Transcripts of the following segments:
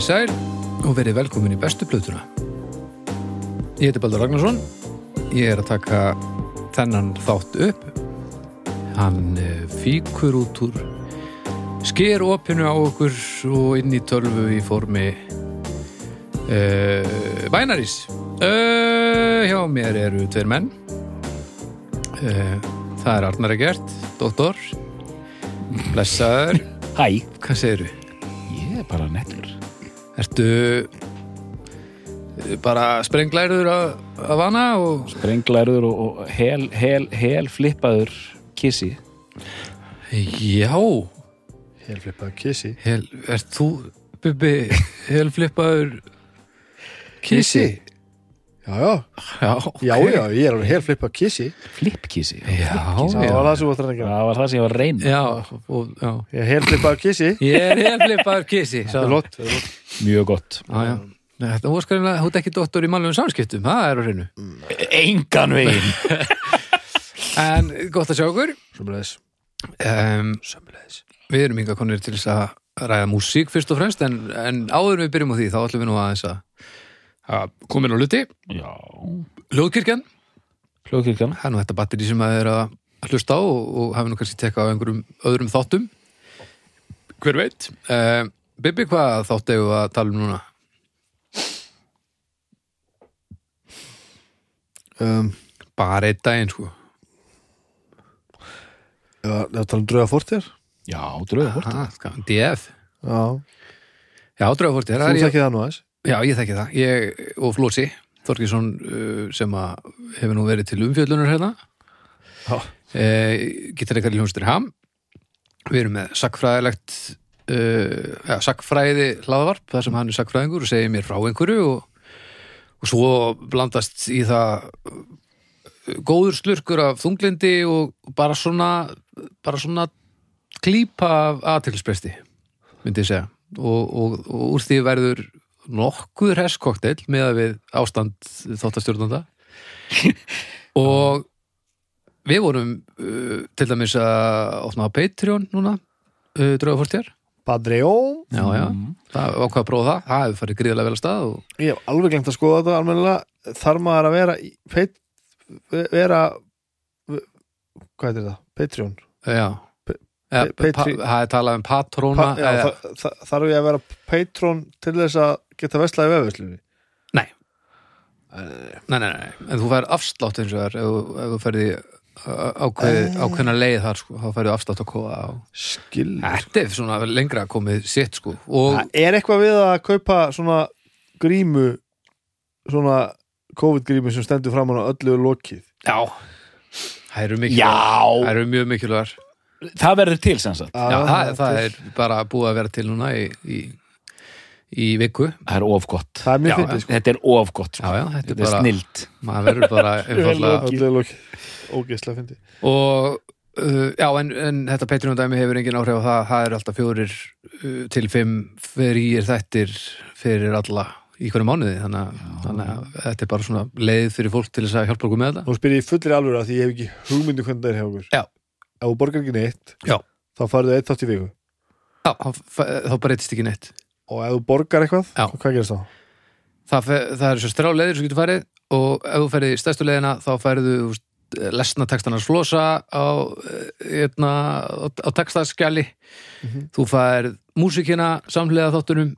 Komið í sæl og verið velkomin í bestu plötuna. Ég heiti Baldur Ragnarsson. Ég er að taka þennan þátt upp. Hann eh, fíkur út úr sker opinu á okkur og inn í tölvu í formi uh, bænarís. Uh, hjá mér eru tveir menn. Uh, það er Arnar Egert, doktor. Blessaður. Hæ, Hvað segirðu? ég er bara nettur Ertu bara sprenglæður af, af hana og Sprenglæður og, og hel, hel, hel flippaður kissi já, Helflippaði kissi hel, ert þú Bubbi helflippaður kissi? Já, já, Já, já, já, ég er alveg helflippaði kissi Flippkissi Já, Það já, var það sem þú ættir að gera. Það var það sem ég var að reyna. Já, og, já. Ég er helflippaði kissi Ég er helflippaður kissi Það er lott, það er lott Mjög gott. Já, já. Nei, Þetta var skrænilega, þú ert ekki doktor í málum samskiptum, það er á hreinu. Engan veginn. En gott að sjá okkur. Sömulegis Um, Sömulegis Við erum yngar konir til þess að ræða músík fyrst og fremst en, en áður en við byrjum á því þá ætlum við nú aðeins að, inn á luti Já. Hljóðkirkjan, Hljóðkirkjan. Það er nú þetta batteri sem að er að hlusta á og, og hafi nú kannski tekað á einhverjum öðrum þáttum. Hver veit? Uh, Bibi, hvað þátt eigum við að tala um núna? um, Bara einn daginn sko. Já, það tala um drauga fórtir Já, ska- DF Já, Já, draugaforti, það þú þekkið það nú aðeins Já, ég þekki það, ég og Flósi Þorkísson uh, sem hefur nú verið til umfjöllunar hérna. Já. uh, Getur eitthvað hljónstur ham. Við erum með sakfræðilegt uh, ja, sakfræði hlaðvarp þar sem hann er sakfræðingur og segir mér frá einhverju og, og svo blandast í það uh, góður slurkur af þunglindi og bara svona bara svona klípa af aðtilspresti myndi ég segja. Og, og, og úr því verður nokkuð hreskoktel með að við ástand þáttastjórnanda. Og við vorum uh, til dæmis að opna á Patreon núna uh, draugafortjar Padreó já, já, það var hvað að prófa það. Það hefur farið gríðarlega vel að stað og, Ég hef alveg glemt að skoða þetta almennilega. Þarf maður að vera í peit, vera Hvað heitir það? Patreon? Já. Það er talað um patróna pa, já, eða, þa, þa, Þarf ég að vera Patreon til þess að geta veslaði vefðuslunni Nei. nei, nei, nei, en þú fær afslátt eins og það ef, ef þú ferði ákveð, Eh. ákveðna leið þar sko, þá færðu afslátt að kóða á Skil Þetta er svona lengra komið sitt sko. Og Það er eitthvað við að kaupa svona grímu svona COVID-grímu sem stendur fram á öllu er lokið? Já, það eru eru mjög mikilvægar. Það verður til sem sagt. Já, það, það er bara búið að vera til núna í, í, í viku. Það er ofgott Það er sko. Þetta er ofgott sko. já, þetta er Þetta er bara snilt. maður verður bara er Ógeðslega fyndið. Og uh, já, en, en þetta Patreon dæmi hefur engin áhrif á það. Það eru alltaf fjórir uh, til fimm fyrir þettir fyrir alla í hverju mánuði. Þannig, þannig að þetta er bara svona leið fyrir fólk til þess að hjálpa okkur með þetta. Nú spyr ég í fullri alvöru að því ég hef ekki hugmyndu hvernig það er hjá okkur. Já. Ef þú borgar ekki neitt Já. þá farðu eitt þátt í viku. Já, þá þá breytist ekki neitt og ef þú borgar eitthvað, Já. hvað gerist þá? það, fe- það eru svo strá leiðir sem getur farið og ef þú ferði í stærstu leiðina þá færðu lesna textarnas flosa á, hérna, á, á textaskjali Mhm. þú færð músikina samlega þáttunum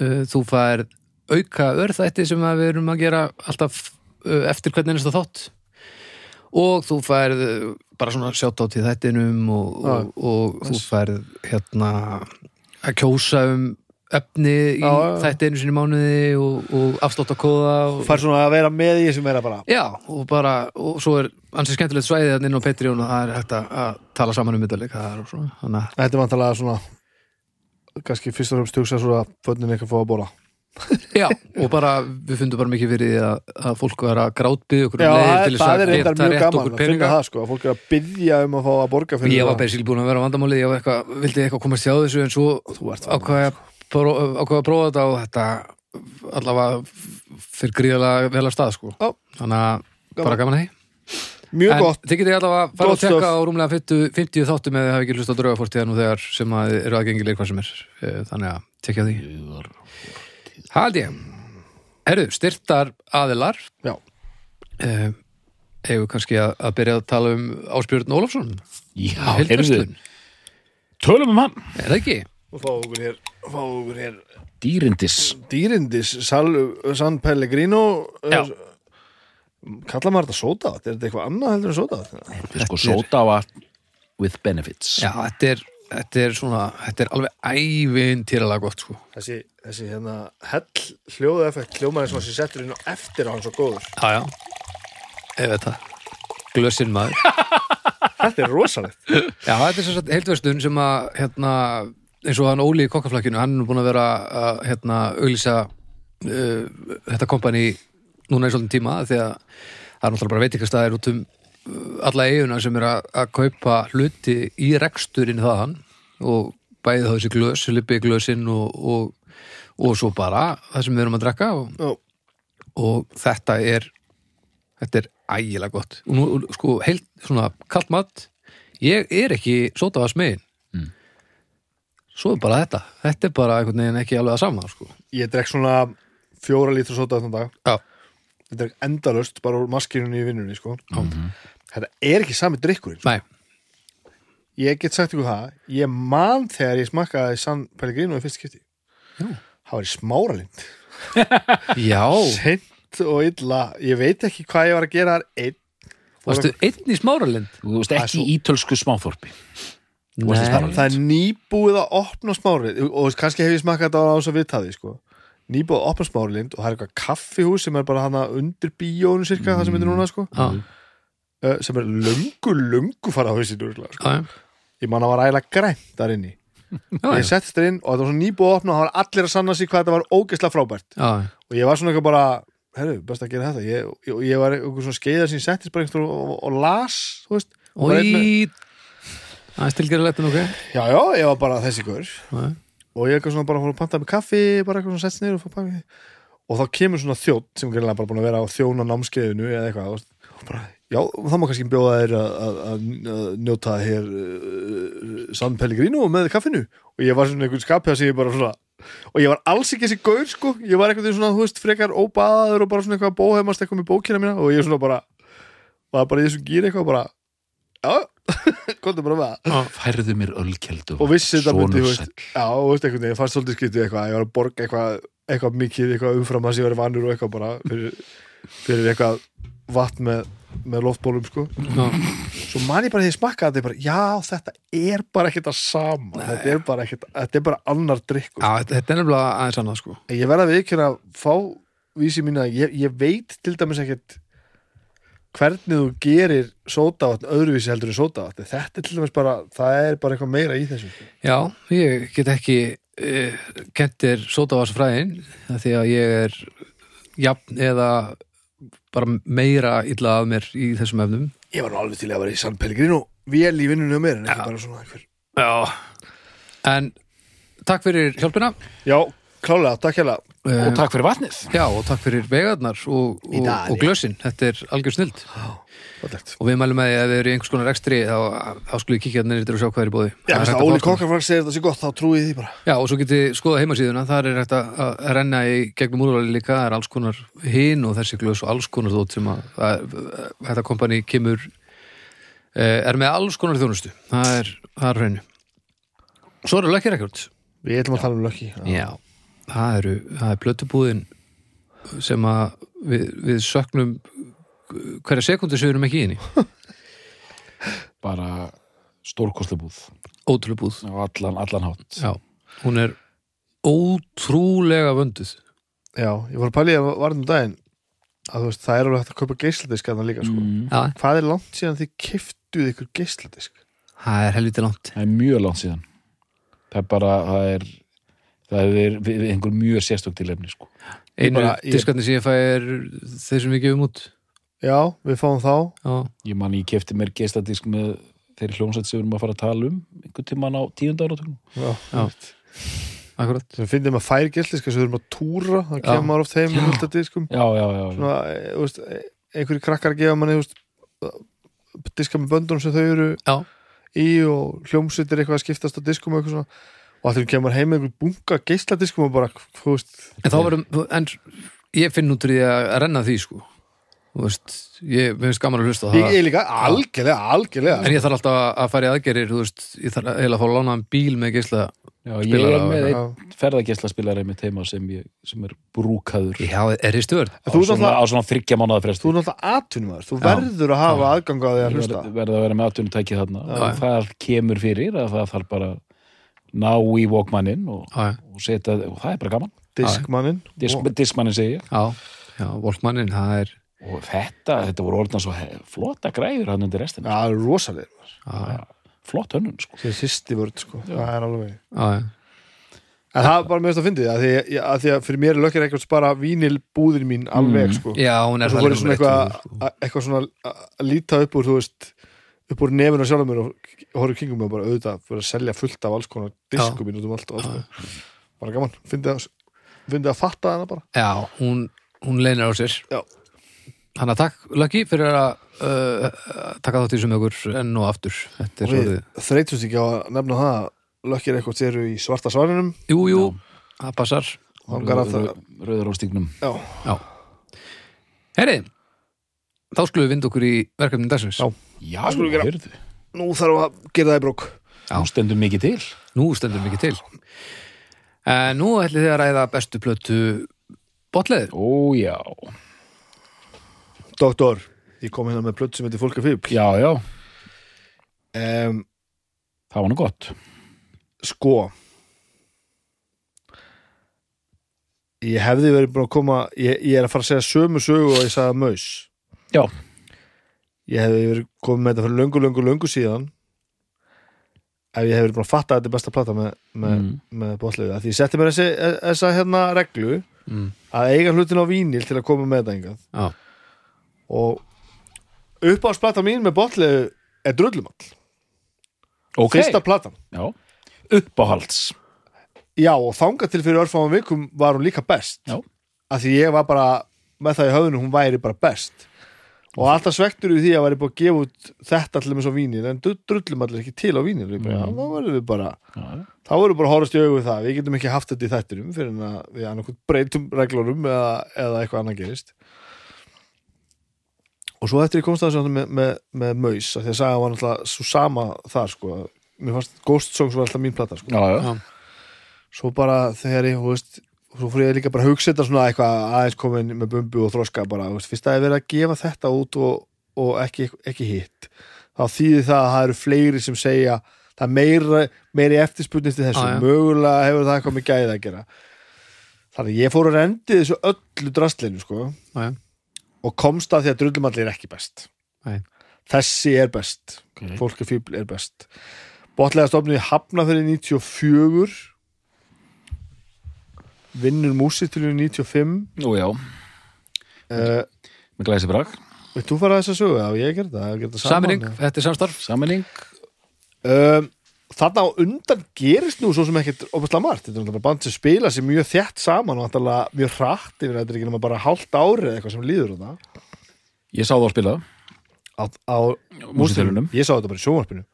uh, þú færð auka örþætti sem við erum að gera alltaf uh, eftir hvernig ennast þátt og þú færð bara svona sjátt í þættinum og, og, og þú færð hérna að kjósa um efni í þætti einu sinni mánuði og, og afslátt að kóða og, fær svona að vera með í þessum meira bara. Já, og bara, og svo er ansið skemmtilegt svæðið þannig inn á Patreon og það er hægt að, að tala saman um þetta svona, að Þetta er vantalega svona kannski fyrst og fremst hugsa svo að bönnin eitthvað fá að bóla Já, og bara, við fundum bara mikið fyrir því að, að fólk var að grátbyggja okkur Já, um það, til þess það að er geta mjög rétt okkur að peninga. það sko, að fólk er að byggja um að fá að borga Ég var basically búin að vera á vandamálið, ég vildi eitthvað komast hjá þessu en svo Þú ég að prófa þetta og þetta allavega fyrir gríðalega vel að stað sko. Þannig að bara gaman. því. Mjög En gott. þið getið allavega að fara að tekka á rúmlega 50, 50 þáttum eða hafa ekki hlust á draugafortíða nú þegar sem að eru aðgengileg hvað sem er. Eh, þannig að tekja því. Hald ég. Herru, styrtar aðilar. Já. eh, Hefur kannski að, að byrja að tala um Ásbjörn Ólafsson? Já, heyrðu, Heildarslun, tölum um hann. Er það ekki? Og fá okkur hér, fá okkur hér Dýrindis. Dýrindis Sal, San Pellegrino Já. kalla maður þetta sóta er þetta eitthvað annað heldur en sóta Sko sótavatn with benefits. Já, þetta er, þetta er svona þetta er alveg ævintýralega gott sko. þessi, þessi hérna hell hljóðu effekt hljómaði sem að sé settur inn á eftir á hann svo góður. Já, já. Ef þetta Glössin maður. Þetta er rosalegt. Já, þetta er sem sagt heildverstun sem að hérna, eins og hann Óli í kokkaflakkinu hann er búin að vera að hérna, auglýsa uh, þetta kompani núna í svolítið tíma því að það er náttúrulega bara veitingastæðir út um uh, alla eiguna sem er að, að kaupa hluti í reksturinn þaðan og bæði þá þessi glös, lipi glösin og, og, og svo bara það sem við erum að drekka og, Já. og þetta er þetta er ægilega gott og nú, sko, heilt svona kalt mat ég er ekki sótavas megin. Svo er bara þetta þetta er bara einhvern veginn ekki alveg að sama sko. ég drekk svona fjóra lítra sóta þannig dag Já. ég drekk endalust bara úr maskinunni í vinnunni sko. Mhm. þetta er ekki sami drikkurinn sko. Nei, ég get sagt ykkur það ég man þegar ég smakkaði San Pellegrino í fyrst skipti Já. það var í smáralind já seint og illa ég veit ekki hvað ég var að gera þar einn Varstu einn í smáralind? Þú veist ekki ítölsku smáþorpi Það er nýbúið að opna smáralind og kannski hef ég smakkað þetta á þess að vitaði sko. nýbúið að opna smáralind og það er eitthvað kaffihús sem er bara hana undir bíónu cirka það sem er núna sko. Já, uh, sem er löngu, löngu fara á hausinu sko. já, ég man að var ægilega grænt þar inni. Já, ég settist þar inn og þetta var nýbúið að opna og það var allir að sanna sig hvað þetta var ógeðslega frábært. Og ég var svona eitthvað bara herru, best að gera þetta. Ég, ég, ég var eitthvað svona skeiðar sem ég settist og, og, og las Það er stilgerilegtin, ok? Já, já, ég var bara þessi Já, og ég eitthvað svona bara fór að panta með kaffi bara eitthvað svona settist niður og fór pakki og þá kemur svona þjótt sem greinlega bara búin að vera á þjóna námskeiðinu eða eitthvað og bara, já, þá má kannski bjóða þér að, að, að, að njóta hér uh, San Pellegrino með kaffinu. Og ég var svona einhvern skapið að segja bara svona og ég var alls ekki þessi gaur sko. Ég var eitthvað svona, þú veist, frekar óbaðaður og bara svona eitthvað bóheimast eitthvað með bókina mína. Og ég svona bara, var bara í þessum gýr eitthvað bara, já komdu bara með það. Færðu mér ölkeldu og vissi þetta myndi, þú veist, já, og veist eitthvað, ég fannst svolítið skytið eitthvað, ég var að borga eitthvað, eitthvað mikið, eitthvað umfram að sem ég var vannur og eitthvað bara fyrir, fyrir eitthvað vatn með, með loftbólum, sko. Já, svo man ég bara því ég smakkaði þetta, ég bara, já, þetta er bara ekkert að sama, þetta er bara ekkert þetta er bara annar drikkur, já þetta er nefnilega aðeins annað sko. Ég verða við ekki að fá vísi mína, ég, ég veit til dæmis ekkert hvernig þú gerir sótavatn öðruvísi heldur en sótavatn þetta er til dæmis bara, það er bara eitthvað meira í þessu. Já, ég get ekki uh, kentir sótavarsfræðin því að ég er jafn eða bara meira illa að mér í þessum efnum. Ég var nú alveg til að vera í San Pellegrino vel í vinnunni á mér en ekki Já. bara svona einhver Já. En takk fyrir hjálpina. Já, klálega, takk hérlega uh, Og takk fyrir vatnið. Já, og takk fyrir vegarnar og, og, og glösin. Þetta er algjör snild og við mælum að þið eru í einhvers konar rekstri þá, þá skulle ég kíkja hérna nýttir og sjá hvað er í bóði já, þess að Óli Kokkarflag segir þetta sé gott, þá trúi ég því bara. Já, og svo getið skoða heimasíðuna, þar er hægt að að renna í gegnum úrvali líka, það er alls konar hinn og þessi glös og alls konar þótt sem að, að, að þetta kompani kemur eh, er með alls konar þjónustu. Það er, það er það eru, það er plötubúðin sem að við, við söknum hverja sekundu sem við erum ekki í henni. Bara stórkostlubúð ótrúlega búð. Á allan, allan hátt. Já, hún er ótrúlega vönduð. Já, ég var að pæli að varðum daginn að þú veist, það er alveg hægt að kaupa geisladisk að það líka, sko. mm. Já, hvað er langt síðan þið kiftuð ykkur geisladisk? Það er helviti langt. Það er mjög langt síðan. Það er bara, það er það er einhver mjög sérstök tilefni sko. Einu diskarnir sem ég fæ er þeir sem við gefum út. Já, við fáum þá. Já, Ég man ég kefti mér geisladisk með þeirri hljómsætt sem við erum að fara að tala um einhvern tímann á tíunda áratögnum já, Já. akkurat. Sem finnum að færi geisladisk sem við erum að túra, það kemur maður oft heim með multadiskum Já, já, já, já. svona, e, e, einhverju krakkar gefa manni diska með böndunum sem þau eru Já. í og hljómsveitir eitthvað að skiptast á diskum og eitthvað svona og þú kemur heim með einhver bunga geisladiskum og bara, þú veist. En þá verðum, en ég finn út úr því að renna því sko. Þú veist, ég finnst gaman að hlusta á ég, það. ég líka, algjörlega, algjörlega. En ég þarf alltaf að fara í aðgerir, þú veist, ég þarf eiginlega að fá að lána um bíl með geisla Já, ég er með einn ferðagesla spilar með teima sem, ég, sem er brúkaður. Já, er í stjórn? Á Þú svona, náttúrulega- á svona þryggja mánuða þú fresti er náttúrulega atvinnumæður, þú verður að hafa aðgang á því að hlusta. verða verð að vera með atvinnutæki þarna. Og það kemur fyrir að það þarf bara ná í walkmannin og, Já, og setja, og það er bara gaman. Diskmannin Disk, diskmannin segi ég. Já, já, Volkmannin, það er og þetta, þetta voru orðna svo he- flotta græður hann undir restina. Já, það er rosalega Já, flott hönnun sko. Sér sýsti vörð, sko, það er alveg já, já, En það er bara mjög að fyndið, að því að, því að fyrir mér er lökkir eitthvað bara vínil búðin mín alveg, Mm. sko. Já, hún er svo það líka eitthvað sko. að- eitthvað svona að að líta upp úr þú veist, upp úr nefinu sjálfum mér og horfðu kringum mig og bara auðvitað fyrir að selja fullt af alls konar diskum mín út um allt og allt bara gaman, fyndið að að fatta hana bara. Já, hún, hún leynir á sér. Já. Hanna takk, Lucky, fyrir að uh, taka þátt í sem ykkur enn og aftur. Og er þreytust ekki á að nefna það að lökkir eitthvað séru í svarta svarinum. Jú, jú, það passar. Rauður á stígnum. Já, Já. Herri, þá skulum við vinda okkur í verkefnin dagsins. Já. Já, heyrðu, nú þarf að gera það í brók Já. nú stendur mikið til. Nú stendur mikið til. En Nú ætlið þið að ræða bestu plötu botleðir ó já, doktor, ég kom hérna með plötu sem heitir Fólka Fíbl já, já, um, það var nú gott. sko ég hefði verið búin að koma ég, ég er að fara að segja sömu sögu og ég sagði maus. Já. Ég hefði verið komið með þetta fyrir löngu, löngu, löngu síðan. Ef ég hefði verið búin að fatta að þetta er besta plata með, með, Mm. með bóttliðu því ég setti mér þessi, þessa hérna reglu mm. að eiga hlutin á vínil til að koma með þetta engað Já, og uppáðsplata mín með bóttliðu er drullumall. Ok, fyrsta platan. Já, uppáhalds. Já, og þangað til fyrir örfáum vikum var hún líka best. Já. að því ég var bara með það í höfðinu, hún væri bara best og alltaf svektur við því að væri búið að gefa út þetta til með svo vínil en drullum allir ekki til á Mhm. já, þá verðum við bara já, þá verðum við bara að horfast í augu við það. Við getum ekki haft þetta í þættinum fyrir að við annarkvæmt breytum reglunum eða, eða eitthvað annað gerist. Og svo eftir ég komst að þessu með, með, með Maus að því að saga var náttúrulega svo sama þar sko, mér fannst Ghost Songs var alltaf mín plata sko. Já, já, svo bara þegar ég, þú veist svo fór ég líka bara að hugsa þetta svona eitthvað aðeins komin með bumbu og þroska bara, veist, fyrst að ég verið að gefa þetta út og, og ekki, ekki hitt þá þýðir það að það eru fleiri sem segja það er meira, meiri eftirspurnist í þessu, Já, já. mögulega hefur það eitthvað með gæði að gera. Þannig ég fór að rendi þessu öllu drastlinu sko, já, og komst að því að drullumalli er ekki best. Nei. þessi er best. Ok. Fólk er er best. Botlega stofnið hafna fyrir 94 vinnur músitilinu 95 Nú já, uh, með glæsi brak veit þú fara þess að sögu? Já, ég ger það, það saman Sammenning, þetta er samstarf Sammenning um, Þarna á undan gerist nú svo sem ekkert opaslega margt, þetta er náttúrulega bara band sem spila sér mjög þétt saman og náttúrulega mjög hratt yfir þetta er ekki nema bara hálft árið eða eitthvað sem líður á það Ég sá það að spila. Á, á Músitilunum Ég sá þetta bara í sjónvarpinu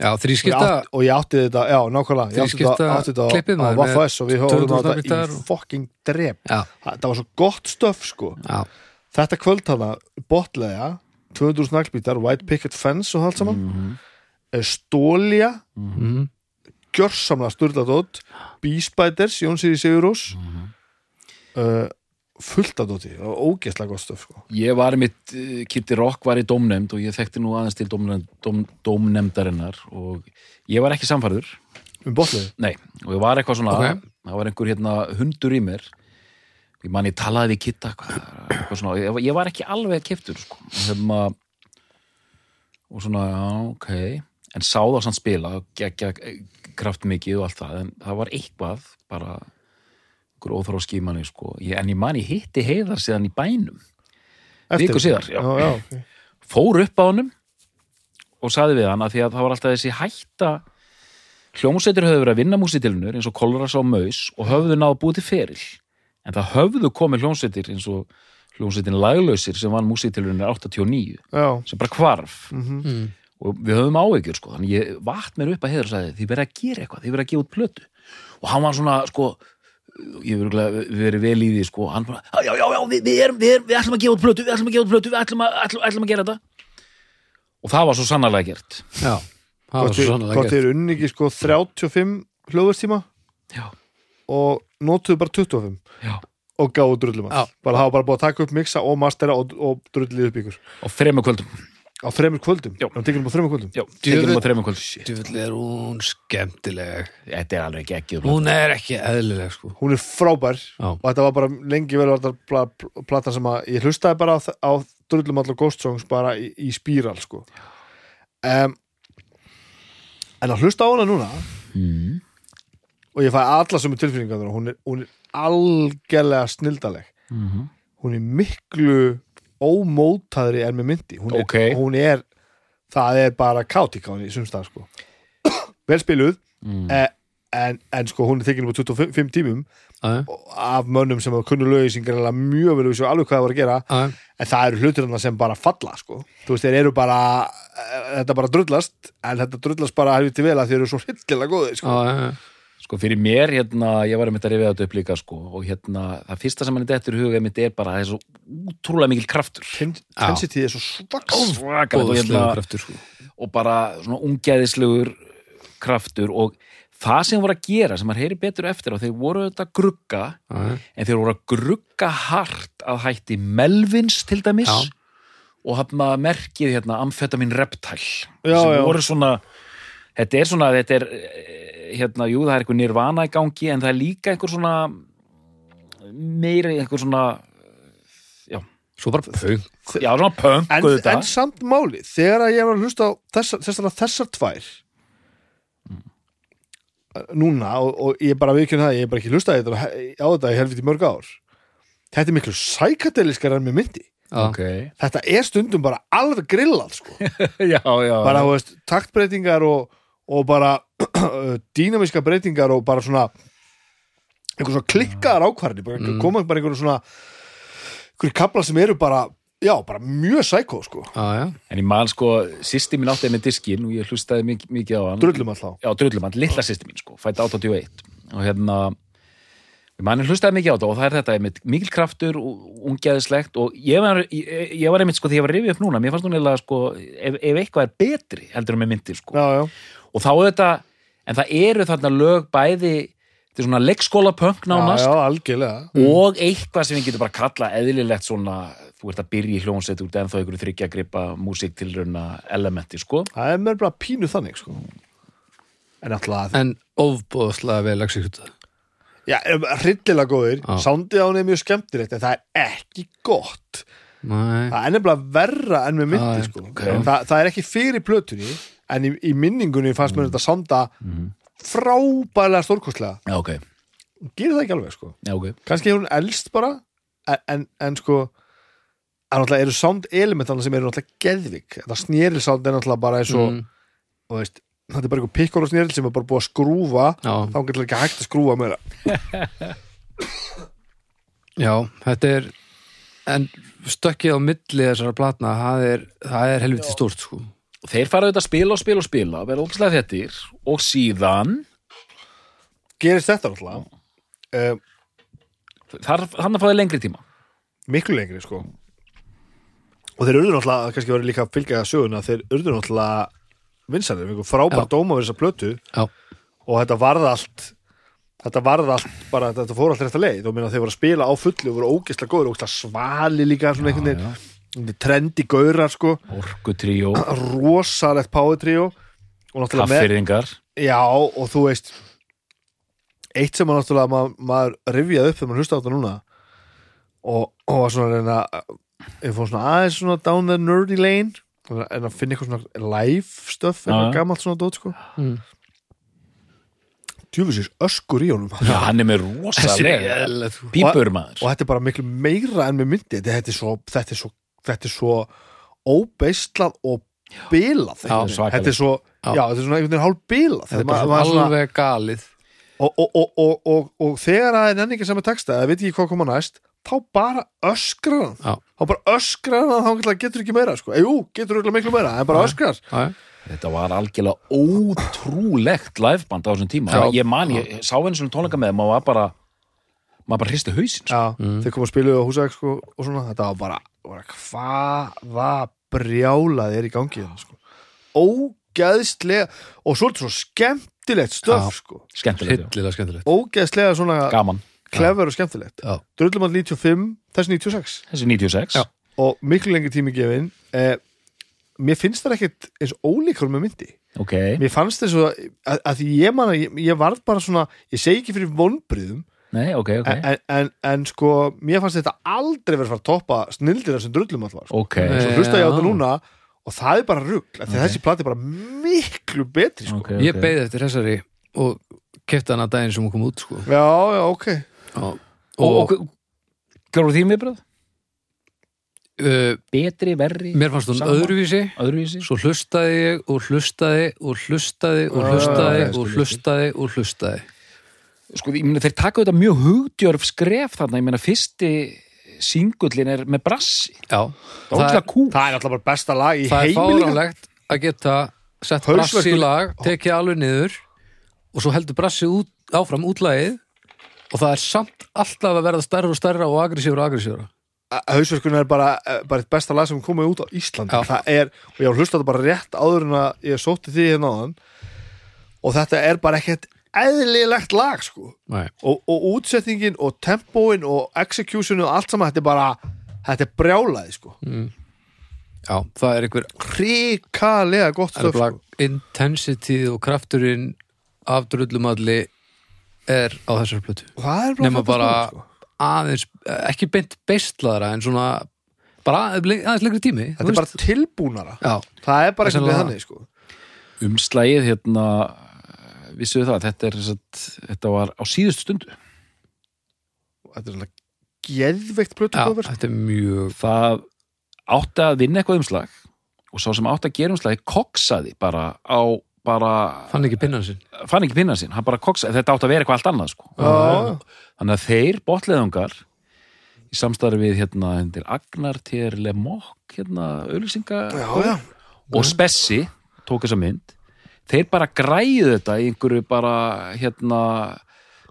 Já, og þrískipta átti, og ég átti þetta, já, nákvæmlega. Ég átti Þrískipta þetta, átti þetta á- klippið, á maður, Vaffa S og við höfum 2000 þetta í og- fucking drep. Það var svo gott stöf sko. Já, þetta kvöld hana, botlega 200 snaglbítar, white picket fence og allt saman, mm. stólia mm, gjörsamlega sturladótt bíspæters, Jónsýri Sigurós. Mhm. uh, fullt af dóti og ógeðslega gott stöf sko. Ég var mitt, uh, Kitty Rock var í dómnefnd og ég þekkti nú aðeins til dómnefndarinnar og ég var ekki samfærður um botlega Nei, og ég var eitthvað svona Ok. það var einhver hérna hundur í mér ég man ég talaði við svona, ég, ég var ekki alveg keftur sko. hérna og svona, já, ok en sá það samt spila gegja kraft mikið og allt það en það var eitthvað bara einhver óþróð skímanni sko. ég, en ég man ég hitti heiðar síðan í bænum Viku síðar, já. já, já, okay. fór upp á honum og saði við hann að því að það var alltaf þessi hætta hljómsveitir höfðu verið að vinna músitilunur eins og Kolras á Maus og höfðu náðu búið til feril en það höfðu komið hljómsveitir eins og hljómsveitin Laglausir sem vann músitilunur 89 já. sem bara hvarf Mm mm, og við höfum áhyggjur sko, þannig ég vatt mér upp að heiður og sagði þið verið að gera eitthvað, þið verið að gefa út plötu og hann var svona sko ég verið vel í því sko. Hann bara, já, já, já, við, við, erum, við, erum, við ætlum að gefa út plötu við ætlum að gefa út plötu, við ætlum að, ætlum, ætlum að gera þetta. Og það var svo sannarlega gert. Já, það var svo Hvort gert. þið eru unni ekki sko 35 hljóðverstíma já, og notuðu bara 25 já, og gáðu drullum Já. allt bara hafa bara búið að taka upp mixa og mastera og, og drullið upp ykkur? Og þremur kvöldum á þremur kvöldum, Já. það tekið um á þremur kvöldum? Já, tekjum á þremur kvöldum. Djúvill er hún skemmtileg. Þetta er alveg ekki Hún er ekki eðlileg sko. Hún er frábær. Já. og þetta var bara lengi vel var þetta pla, pla, platan sem að ég hlustaði bara á, á drullum allar Ghost Songs bara í, í spíral sko. Um, en að hlusta á hana núna mm. og ég fæ alla sem er tilfinningar hún er, hún er algjörlega snildaleg. Mm hún er miklu ómótaðri með myndi hún er, Ok. hún er það er bara henni í sumstað sko. vel spiluð Mm. eh, en, en sko hún er þykkin upp á 25 tímum Já, af mönnum sem hafa kunnu lögi sem gerðilega mjög vel vissu alveg hvað það var að gera já, en það eru hlutir þarna sem bara falla sko. þú veist, þeir eru bara eh, þetta bara drullast en þetta drullast bara helviti vel að þeir eru svo hildilega góðir sko. já. Sko fyrir mér, hérna, ég var að mynda að rifja þetta upp líka sko, og hérna, það fyrsta sem hann er dettur í huga mitt er bara, það er svo útrúlega mikil kraftur Ten- Tensity er svo Góðslegur hérna, kraftur sko og bara svona ungæðislegur kraftur og það sem voru að gera, sem maður heyri betur eftir og þeir voru þetta að grugga já. en þeir voru að grugga hart að hætti Melvins til dæmis Já. og hafna merkið hérna amfetamin reptile Já, sem já. voru svona þetta er svona, þetta er eh, hérna, jú það er einhver nirvana í gangi en það er líka einhver svona meiri einhver svona Svo bara pöng já, svona punk en, auðvitað. en samt máli, þegar að ég var að hlusta á þessar, þessar, þessar tvær núna og, og ég bara viðkjörn það, ég er bara ekki hlusta á þetta á þetta í helviti mörg ár. Þetta er miklu sækadeliskar en með myndi. Já, ok, þetta er stundum bara alveg grillað sko. já, já. Bara, þú veist, taktbreytingar og, og bara dýnamíska breytingar og bara svona einhver svona klikkaðar ákvarði bara, Mm. koma bara einhverjum svona einhverjum kapla sem eru bara já, bara mjög sækó sko. Já, já, En ég man sko, sýsti mín átti með diskin og ég hlustaði mikið, mikið á hann. Drullum alltaf Já, drullum hann, litla sýsti mín sko, fætt 81 og hérna ég man hlustaði mikið á þetta og það er þetta einmitt, mikil kraftur og ungæðislegt og ég var, ég, ég var einmitt sko, því ég var að rifja upp núna mér fannst hún eða sko, ef, ef eitthvað er betri heldur en með myndir sko. Já, já, og þá auðvitað, en það eru þarna lög bæði, þetta er svona leikskóla punk já, nánast. Já, algjörlega. Og eitthvað sem við getum bara kalla eðlilegt svona, þú ert að byrja í hljónsett út en þá einhverju þryggja að gripa músík tilrauna elementi, sko. Það er mér bara pínu þannig sko. En alltaf, En ofbóðslega vel exekutað já, hryllilega góðir. Já. sándið á hann er mjög skemmtilegt en það er ekki gott. Nei, það er nefnilega verra en með myndi Já, sko. ok. En það, það er ekki fyrir plötunni en í, í minningunni fannst mér þetta sanda frábælega stórkostlega. Já, ok, gerir það ekki alveg sko. Já, ok. Kannski er hún elst bara en, en, en sko að náttúrulega eru sound elementana sem eru náttúrulega geðvik þetta snéril sound er náttúrulega bara eins og Mm. og veist, þetta er bara einhver pikkor og snéril sem er bara búið að skrúfa. Já, þá er ekki hægt að skrúfa meira. Já, þetta er En stökkið á milli þessara platna Það er, það er helviti stórt sko Og þeir fara auðvitað að spila og spila og spila verða ógæslega þettir og síðan gerist þetta náttúrulega. Um, þar, hann að fáið lengri tíma. Miklu lengri sko. Og þeir urðu náttúrulega, kannski verið líka að fylgja söguna, þeir urðu náttúrulega vinsarnir, einhver frábær dóma við þessa plötu. Já, og þetta varð allt þetta varð allt, bara þetta fór allt rétt að leið. Og minna þeir voru að spila á fullu og voru ógeðslega góður, ógeðslega svali líka svona einhvern veginn, trendi gaurar sko, Orku tríó, rosalegt með, kaffirðingar. Já og þú veist eitt sem að náttúrulega ma maður rifjaði upp þegar maður hlusta á þetta núna og, og var svona að reyna ég fór svona aðeins svona down the nerdy lane en að finna eitthvað svona live stuff, eitthvað já. gammalt svona dót sko. Mm. tjúfisins öskur í honum. Já, hann er með rosalega pípur maður. og þetta er bara miklu meira en með myndi þetta, þetta, er, svo, þetta, er, svo, þetta er svo óbeislað og bilað Já, þetta er svo Já. já. þetta er svona einhvern veginn hálf bilað Þetta er bara svona alveg galið og, og, og, og, og, og þegar það er nenningi sem er texta eða veit ekki hvað koma næst þá bara öskrar hann þá bara öskrar hann þá getur- getur ekki meira sko. Jú, getur örugglega miklu meira, en bara öskrar. Þetta var algjörlega ótrúlegt liveband á þessum tíma. Já. Ég man, ég sá einu svona tónleika með þeim og var bara maður bara hristi hausinn. sko. Já, þeir komu að spiluðu á húsæk sko, og svona, þetta var bara, bara hvaða brjálað er í gangi hérna, sko. ógeðslega og svo er þetta svo skemmtilegt stöf sko. Skemmtilegt, ógeðslega svona gaman. klefur og skemmtilegt Já. Drullumall 95, þessi 96 Þessi 96. Já. og miklu lengi tími gefin eh, mér finnst það ekkert eins ólíkur með myndi Ok. mér fannst þess að, að, að því ég man að ég, ég varð bara svona, ég segi ekki fyrir vonbriðum Nei, ok, ok. en, en, en sko, mér fannst þetta aldrei verið að fara að toppa snildina sem drullumall var sko. Ok. Svo hlusta ég á þetta núna og það er bara rugl, okay. Ok. þessi plati er bara miklu betri sko. Ok, Ég ok. beið eftir þessari og kefti hana daginn sem hún kom út sko. já, já, ok og, Og, og gráðu þín viðbröð? uh, Betri, verri? mér fannst hún öðruvísi Öðruvísi? svo hlustaði ég og hlustaði og hlustaði og hlustaði og hlustaði og hlustaði Sko, ég meina, þeir taka þetta mjög hugdjörf skref þarna. Ég meina, fyrsti singullin er með brassi. Já, Það er ótrúlega kú. það er alltaf bara besta lag í það er heimi líka. fáránlegt að geta sett brassi í lag, tekið alveg niður og svo heldur brassi út, áfram útlægið og það er samt alltaf að verða stærra og stærra og agressífur og agressífur hausverkun er bara, eh, bara eitt besta lag sem komið út á Íslandi Já. það er, og ég var hlusta þetta bara rétt áður en að ég sótti því hérna áðan og þetta er bara ekkert eðlilegt lag sko. Nei, og, og útsetningin og tempóin og executionu og allt saman þetta er bara, þetta er brjálaði sko. Já, það er einhver hrikalega gott stöf sko. intensity og krafturinn af drullumalli er á þessar plötu. Og það er bara, nema bara sko. aðeins, ekki beint beistlaðara en svona bara aðeins lengri tími þetta er bara tilbúnara. Já, það er bara er við sennilega- þannig sko. Umslagið, hérna, vissuðu það, þetta er, þetta var á síðustu stundu. þetta er svona geðveikt plötu já cover, sko. þetta er mjög Það átti að vinna eitthvað umslag og sá sem átti að gera umslagi koksaði bara á, bara, fann ekki pinnan sinn fann ekki pinna sinn, hann bara koksaði, þetta átti að vera eitthvað allt annað, sko. Já, Þannig að þeir botleðungar í samstarfi við hérna hendir Agnar Tér Lemokk hérna já. og Spessi tók þessa mynd þeir bara græðu þetta í einhverju bara hérna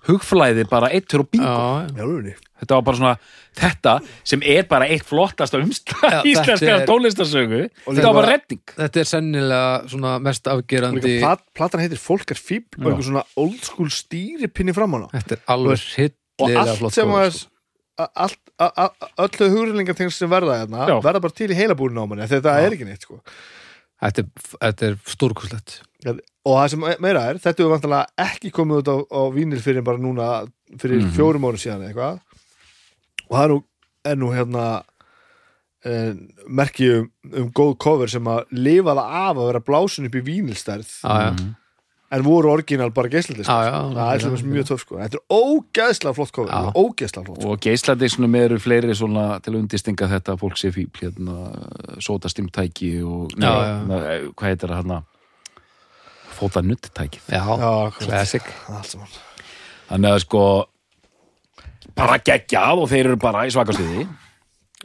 hugflæði bara eittur og bingo já, þetta var bara svona þetta sem er bara eitt flottasta þetta er- tónlistarsögu. Og þetta var bara redding. Þetta er sennilega svona mest Og afgerandi plat, platan heitir Fólk er fíbl og einhver svona old school stýripinni fram hana. Þetta er alveg og allt flott sem að a- allt, a- a- öllu hugrinlingar sem verða hérna verða bara til í heilabúrinu á manni að þetta Já. er ekki neitt sko. þetta er, þetta er stórkuslegt og það sem meira er, þetta er vantilega ekki komið út á, á vínil fyrir bara núna fyrir Mhm. fjórum árum síðan eða eitthvað og það er nú, er nú hérna en, merki um, um góð cover sem að lifa það af að vera blásun upp í vínilstærð já, já, Mhm. en voru orginal bara geislandi já, já, það er sem mjög töf sko þetta er ógeðslega flott cover Já. ógeðslega flott sko. og geisladiksnum eru fleiri svona til að undistinga þetta að fólk sé fíbl hérna, sótastimtæki og. Hérna, hvað heitir það hérna fóta nuttæki já, classic. Þannig að sko bara geggjað og þeir eru bara í svakastuði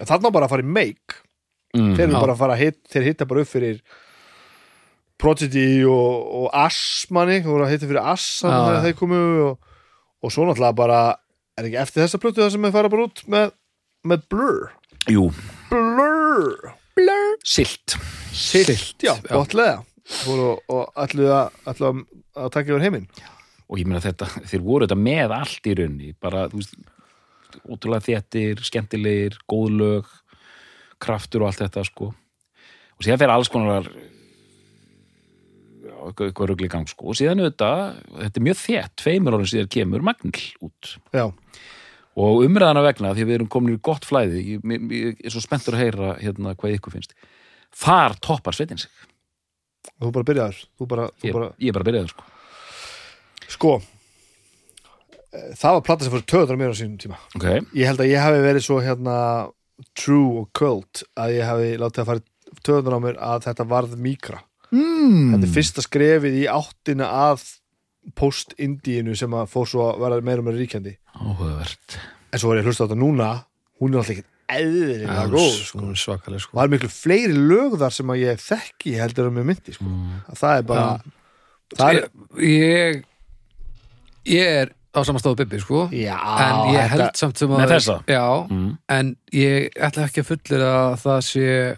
þarna bara að fara í make. Mm. þeir eru Já. bara að fara að hit, þeir hitta bara upp fyrir Prodigy og, og Ass manni, þú voru að hitta fyrir Ass þegar já. þeir komu og, og svo náttúrulega bara er ekki eftir þessa plötu það sem þeir fara bara út með, með Blur? Jú, Blur. Silt Silt, já, já. gott leða og, ætluðu að, ætluðu að, að taka yfir heiminn. Og ég meina þetta, þeir voru þetta með allt í raunni, bara, þú veist ótrúlega þéttir, skemmtilegir góð lög, kraftur og allt þetta, sko. Og síðan fer alls konar eitthvað, í gang, sko. Og síðan auðvitað, þetta er mjög þétt tveimur árum síðan kemur Magnil út. Já, og umræðana vegna, því við erum komin í gott flæði ég, ég, ég er svo spenntur að heyra hérna hvað ykkur finnst. Þar toppar sveitin sig þú bara byrjaður þú bara, þú ég, bara, ég er bara að byrja það, sko. Sko eh, það var plata sem fyrir töðunar mér á sínum tíma. Ok, ég held að ég hafi verið svo hérna true og cult að ég hafi látið að fara töðunar á mér að þetta varð mýkra. Mm. þetta er fyrsta skrefið í áttina að post-indíinu sem að fór svo að vera meira og meira ríkjandi. Áhugavert. En svo var ég að hlusta á þetta núna. Hún er alltaf ekki eðlilega Já, góð sko. svakaleg og sko. það er miklu fleiri lög þar sem að ég þekki heldur að mér myndi sko. að það er bara það er, ég ég er á samanstofu Bibi sko já, en ég þetta- held samt sem að já, Mm. en ég ætla ekki að fullir að það sé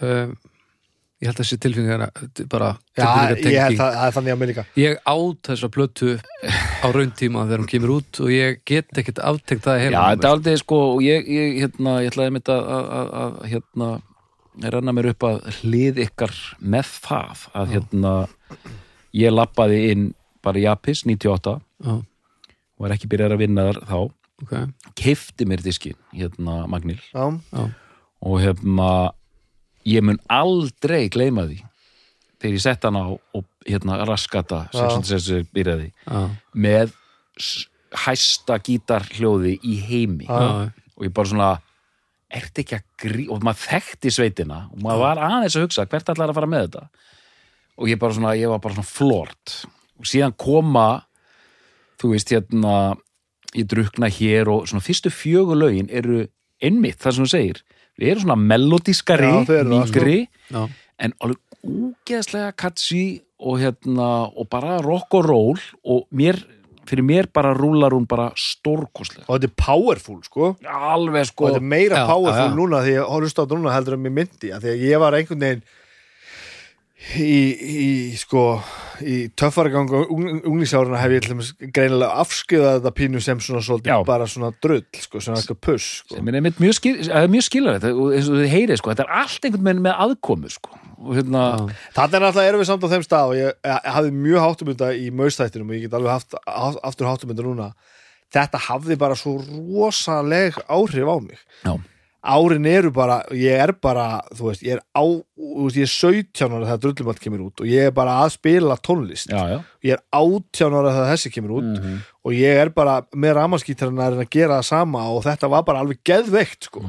um, ég held að sé tilfinningar bara já, ég held tilfinningatenging það, er þannig að mér líka ég át þessa plötu á rauntíma þegar hún kemur út og ég get ekkert aftengt það Já, heima þetta er aldrei sko og ég, ég, hérna, ég ætlaði mitt að, að, að, að hérna, renna mér upp að hlið ykkar með það að hérna ég lappaði inn bara í Apis 98 Já, og er ekki byrjað að vinna þar þá. Ok, keifti mér diskin, hérna Magnil já, já, og hérna ég mun aldrei gleyma því þegar ég sett hann á og hérna raskata Já. 666 byrjaði með hæsta gítarhljóði í heimi. Já. og ég bara svona ertu ekki að grí og maður þekkti sveitina og maður var aðeins að hugsa hvert ætlar að fara með þetta? Og ég bara svona, ég var bara svona flort. Og síðan koma þú veist hérna ég drukna hér og svona fyrstu fjögur lögin eru einmitt það sem þú segir við erum svona melodískari, það, sko. en alveg úgeðslega catchy og hérna og bara rock og roll og mér, fyrir mér bara rúlar hún bara stórkostlega og þetta er powerful sko alveg og sko þetta er meira Já, powerful já, já. núna því á þetta núna heldur en mér myndi að því að ég var einhvern veginn í, í sko í töffaragang og unglísáruna hef ég til dæmis greinilega afskjöðað þetta pínu sem svona svolítið bara svona drull sko, svona eitthvað puss sko. sem er mjög, skil, er mjög skilur þetta og eins og þið heyrið sko, þetta er allt einhvern veginn með aðkomu sko og hérna, Þetta er erum við samt á þeim stað og ég, ég hafði mjög háttumynda í maustættinum og ég get alveg haft haft- aftur háttumynda núna. Þetta hafði bara svo rosaleg áhrif á mig. Já, árin eru bara, ég er bara þú veist, ég er á, þú veist, ég er 17 ára þegar drullumall kemur út og ég er bara að spila tónlist, já, já. Ég er 18 ára þegar þessi kemur út Mhm. og ég er bara með ramaskítarinn að gera það sama og þetta var bara alveg geðveikt sko,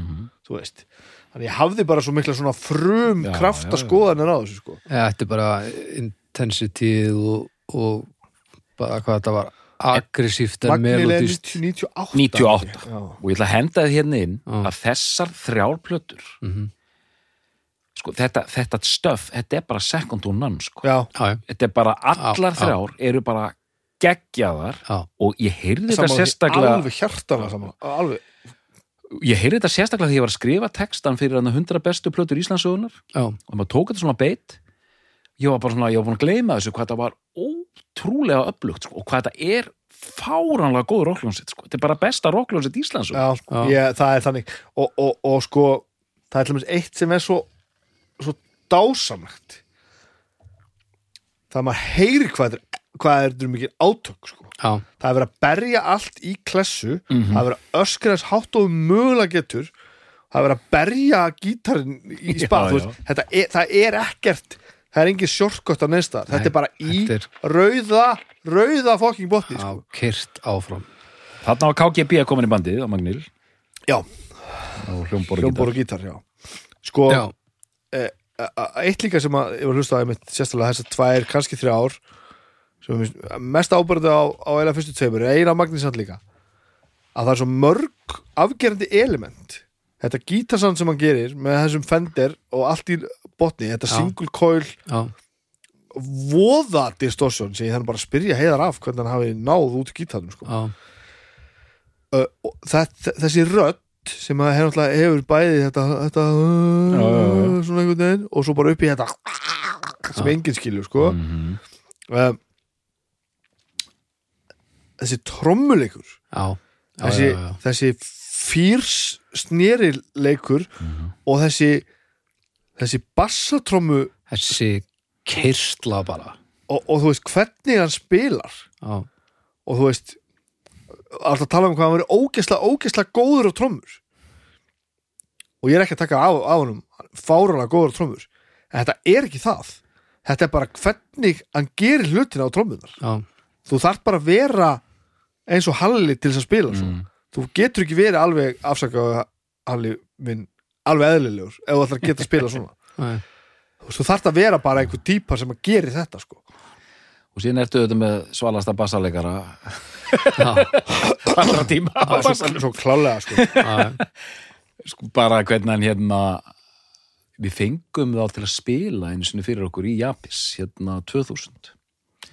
þú veist. Þannig ég hafði bara svo mikla svona frum Já, krafta skoðanir á þessu sko. Já, þetta er bara intensity og, og bara hvað þetta var aggressíft en melodist 98 98. Já. og ég ætla að henda þið hérna inn Já. að þessar þrjár plötur Mhm. sko, þetta, þetta stöf, þetta er bara second to none sko. Já, Já, já, þetta er bara, allar Já, já. þrjár eru bara geggjaðar já, og ég heyrði þetta sérstaklega alveg hjartana saman alveg, ég heyrði þetta sérstaklega því ég var að skrifa textan fyrir hann 100 bestu plötur Íslandsögunar já, og maður tók þetta svona beitt ég var bara svona, ég var búin að gleyma þessu hvað þetta var ótrúlega upplugt sko, og hvað þetta er fáránlega góð rockljónsitt sko. þetta er bara besta rockljónsitt Íslands já, Já. Ég, það er þannig og, og, og sko, það er til dæmis eitt sem er svo, svo dásamlegt það að maður heyri hvað er, hvað er þetta mikið átök sko. já, það er verið að berja allt í klessu Mhm. það er verið að öskra þess hátt og mögulega getur það er verið að berja gítarinn í spað, er, það er ekkert það er engin sjortkott á neðsta þetta er bara í er- rauða rauða fokking botni já, sko. kyrt áfram. Þarna var KGB að koma inn í bandið á Magnil. Já, hljómbor og gítar já. sko, Já, e, eitt líka sem að ég var hlustaði mitt sérstaklega þessar tvær, kannski þrjá ár sem er mér- mest ábyrði á, á eila fyrstu tveimur, er eina magnísand líka. Að það er svo mörg afgerandi element þetta gítarsand sem hann gerir með þessum fender og allt í botni, þetta single coil já, voða distortion sem ég þannig bara spyrja heiðar af hvernig hann hafi náð út gítarnum sko. uh, það, þessi rödd sem að hefur, náttúrulega hefur bæði þetta, þetta Já, svona einhvern veginn og svo bara upp í þetta sem enginn skilur sko. Mhm. um, þessi trommuleikur þessi, þessi fýrs snerileikur Mhm. og þessi þessi bassatrommu þessi kyrstla bara. og, og þú veist hvernig hann spilar. Já, og þú veist alltaf tala um hvað hann verið ógesla ógesla góður á trommur. Og ég er ekki að taka af, af honum fárulega góður á trommur. En þetta er ekki það. Þetta er bara hvernig hann gerir hlutina á trommunar já, þú þarf bara að vera eins og Halli til þess að spila svo. Þú getur ekki verið alveg afsakaðu Halli minn alveg eðlilegur ef þú ætlar að geta að spila svona. Nei. þú veist, þú þarf að vera bara einhver típa sem að geri þetta sko. og síðan ertu auðvitað með svalasta bassaleikara Já, allra tíma. Á svo, svo klálega sko. já, sko, bara hvernig hann hérna við fengum þá til að spila einu sinni fyrir okkur í Japis hérna 2000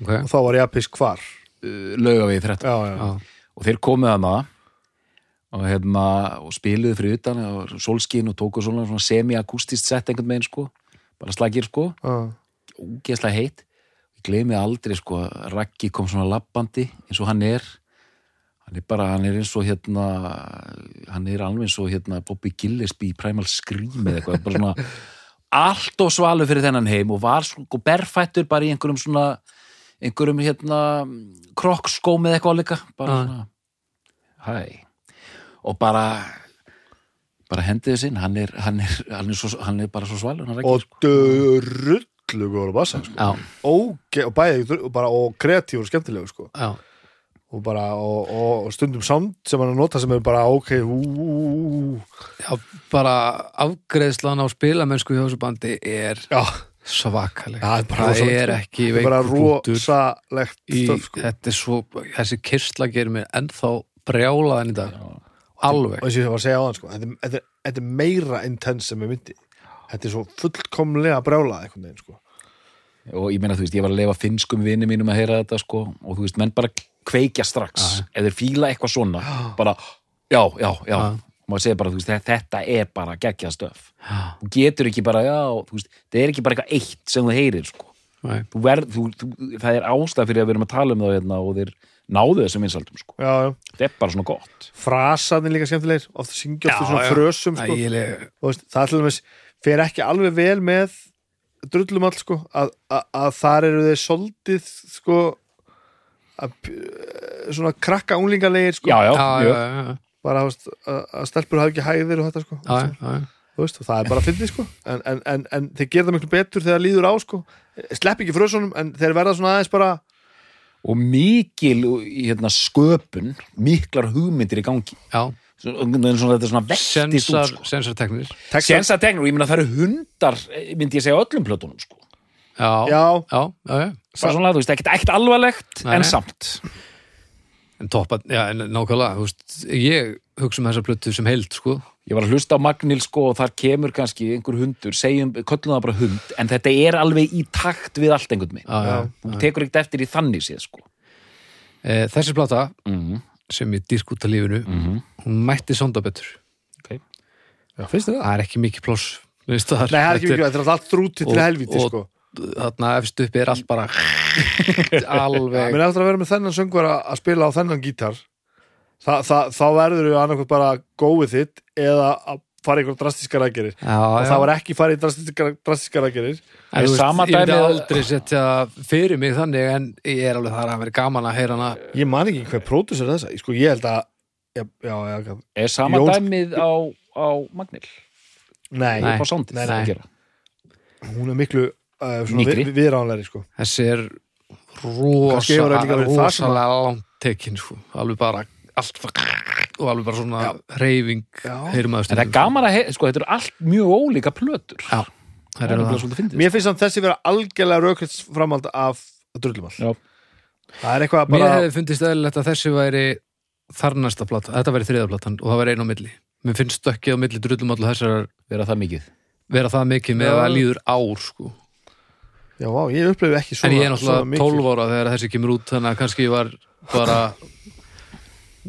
ok. Og þá var ég að pisk hvar? Lauga við 13 já, já. Já, og þeir komuð hana og, hérna, og spiluðu fyrir utan og solskin og tóku svona, svona semi-akústist sett einhvern veginn sko. Bara slagir sko, Já. ógeðslega heitt. Ég gleymi aldrei sko að Raggi kom svona labbandi eins og hann er. Hann er bara, hann er eins og hérna hann er alveg eins og hérna Bobby Gillespie í Primal Scream eða eitthvað, bara svona allt og svalu fyrir þennan heim og var sko berfættur bara í einhverjum svona einhverjum hérna krokkskóm eða eitthvað líka. Bara Já. svona hæ og bara bara hendið þess inn, hann er, hann er, hann er, svo, hann er bara svo svalur hann og dörrullu góður bassa sko. já, Óge, og bæði og, bara, og kreatív og skemmtilegu sko. já, og, bara, og, og, og stundum sound sem hann nota sem er bara ok ú, ú, ú, já bara afgreðslan á spilamennsku hjá þessu bandi er já, svakaleg. Já, er bara það er sko. ekki í, stöf sko. þetta er svo, þessi kyrsla gerir mér ennþá brjálaðan í dag alveg. Og þess að ég var að segja á hann sko. þetta, þetta, þetta er meira intense sem ég myndi. Þetta er svo fullkomlega brjálað einhvern veginn sko. og ég meina þú veist, ég var að lefa finnskum vinni mínum að heyra þetta sko og þú veist, menn bara kveikja strax ef þeir fíla eitthvað svona. Bara, já, já, já. Já. maður segir bara, þú veist, þetta er bara geggjað stöf. Þú getur ekki bara, já, þú veist það er ekki bara eitthvað eitt sem þú heyrir sko. Þú verð, þú, þú, það er ástæð fyrir að við erum að tala um það hérna og þeir náðu þessum vinsaldum sko, já, já. þetta er bara svona gott. Frasaðin líka skemmtilegir. Ofta syngja ofta Já, svona já. frösum sko. Ægileg, Og veist, það er til dæmis fer ekki alveg vel með drullum all sko að, að, að þar eru þeir soldið sko að, eh, svona krakka unglingalegir sko. Já, já, já, já, mjög. já, já, bara að, að stelpur hafa ekki hæðir og þetta sko. Þú veist, og það er bara að fyndi sko. En, en, en, en þeir gera það miklu betur þegar líður á sko. Slepp ekki frösunum en þeir verða svona aðeins bara og mikil hérna, sköpun, miklar hugmyndir í gangi. Já. svona, þetta er svona vektist út Sensar, sko. sensarteknir texta, Sensa teknur, ég meina það eru hundar eh, myndi ég segja á öllum plötunum sko. já, já, já, já, já, bara svona, þú veist, ekkert ekkert alvarlegt Nei, en samt. En toppa, já, en nákvæmlega ég hugsa um þessa plötu sem heild sko, ég var að hlusta á Magnil sko og þar kemur kannski einhver hundur, segjum, köllum það bara hund en þetta er alveg í takt við allt einhvern veginn, já, já, þú tekur ekkert eftir í þannig séð sko. E, þessi plata mm sem ég dýrk út af lífinu -hmm. hún mætti sonda betur. Já, finnst þið það? það er ekki mikið ploss það? Nei, það er ekki miklu, þetta er allt þrútið til helviti og- sko. þarna efst uppi er allt bara alveg. Mér eftir að vera með þennan söngvar að að spila á þennan gítar Þa, það, þá verður við annarkvæmt bara góið þitt eða að fara í einhver drastískar aðgerir og já. það var ekki farið í drastískar, drastískar aðgerir En þú veist, Sama ég myndi dæmið- aldrei setja fyrir mig þannig en ég er alveg þar að vera gaman að heyra hana Ég man ekki hver pródusur þessa Sko ég held að já, já, já, er sama Jón- dæmið á, á Magnil Nei, Nei. Nei, að nei. gera. hún er miklu uh, Mýkri. við, viðránlegri sko þessi er hefur rosa, að- rosalega langt tekin sko. alveg bara allt og alveg bara svona reyfing heyrum að en það er gaman að, heyra, sko, þetta eru allt mjög ólíka plötur. Já, það er það svolítið fyndið. Mér finnst samt þessi vera algjörlega raukvæmt framhald af drullumall Já. Það er eitthvað Mér bara hefði fundist eðlilegt að þessi væri þarnæsta plata, þetta væri þriðaplatan og það væri einu á milli. Mér finnst stökkið á milli drullum allir þessar vera það mikið. vera það mikið með að það líður ár sko. Já, vá, ég upplifði ekki svona en ég er svona náttúrulega mikið. 12 ára þegar þessi kemur út þannig að kannski var bara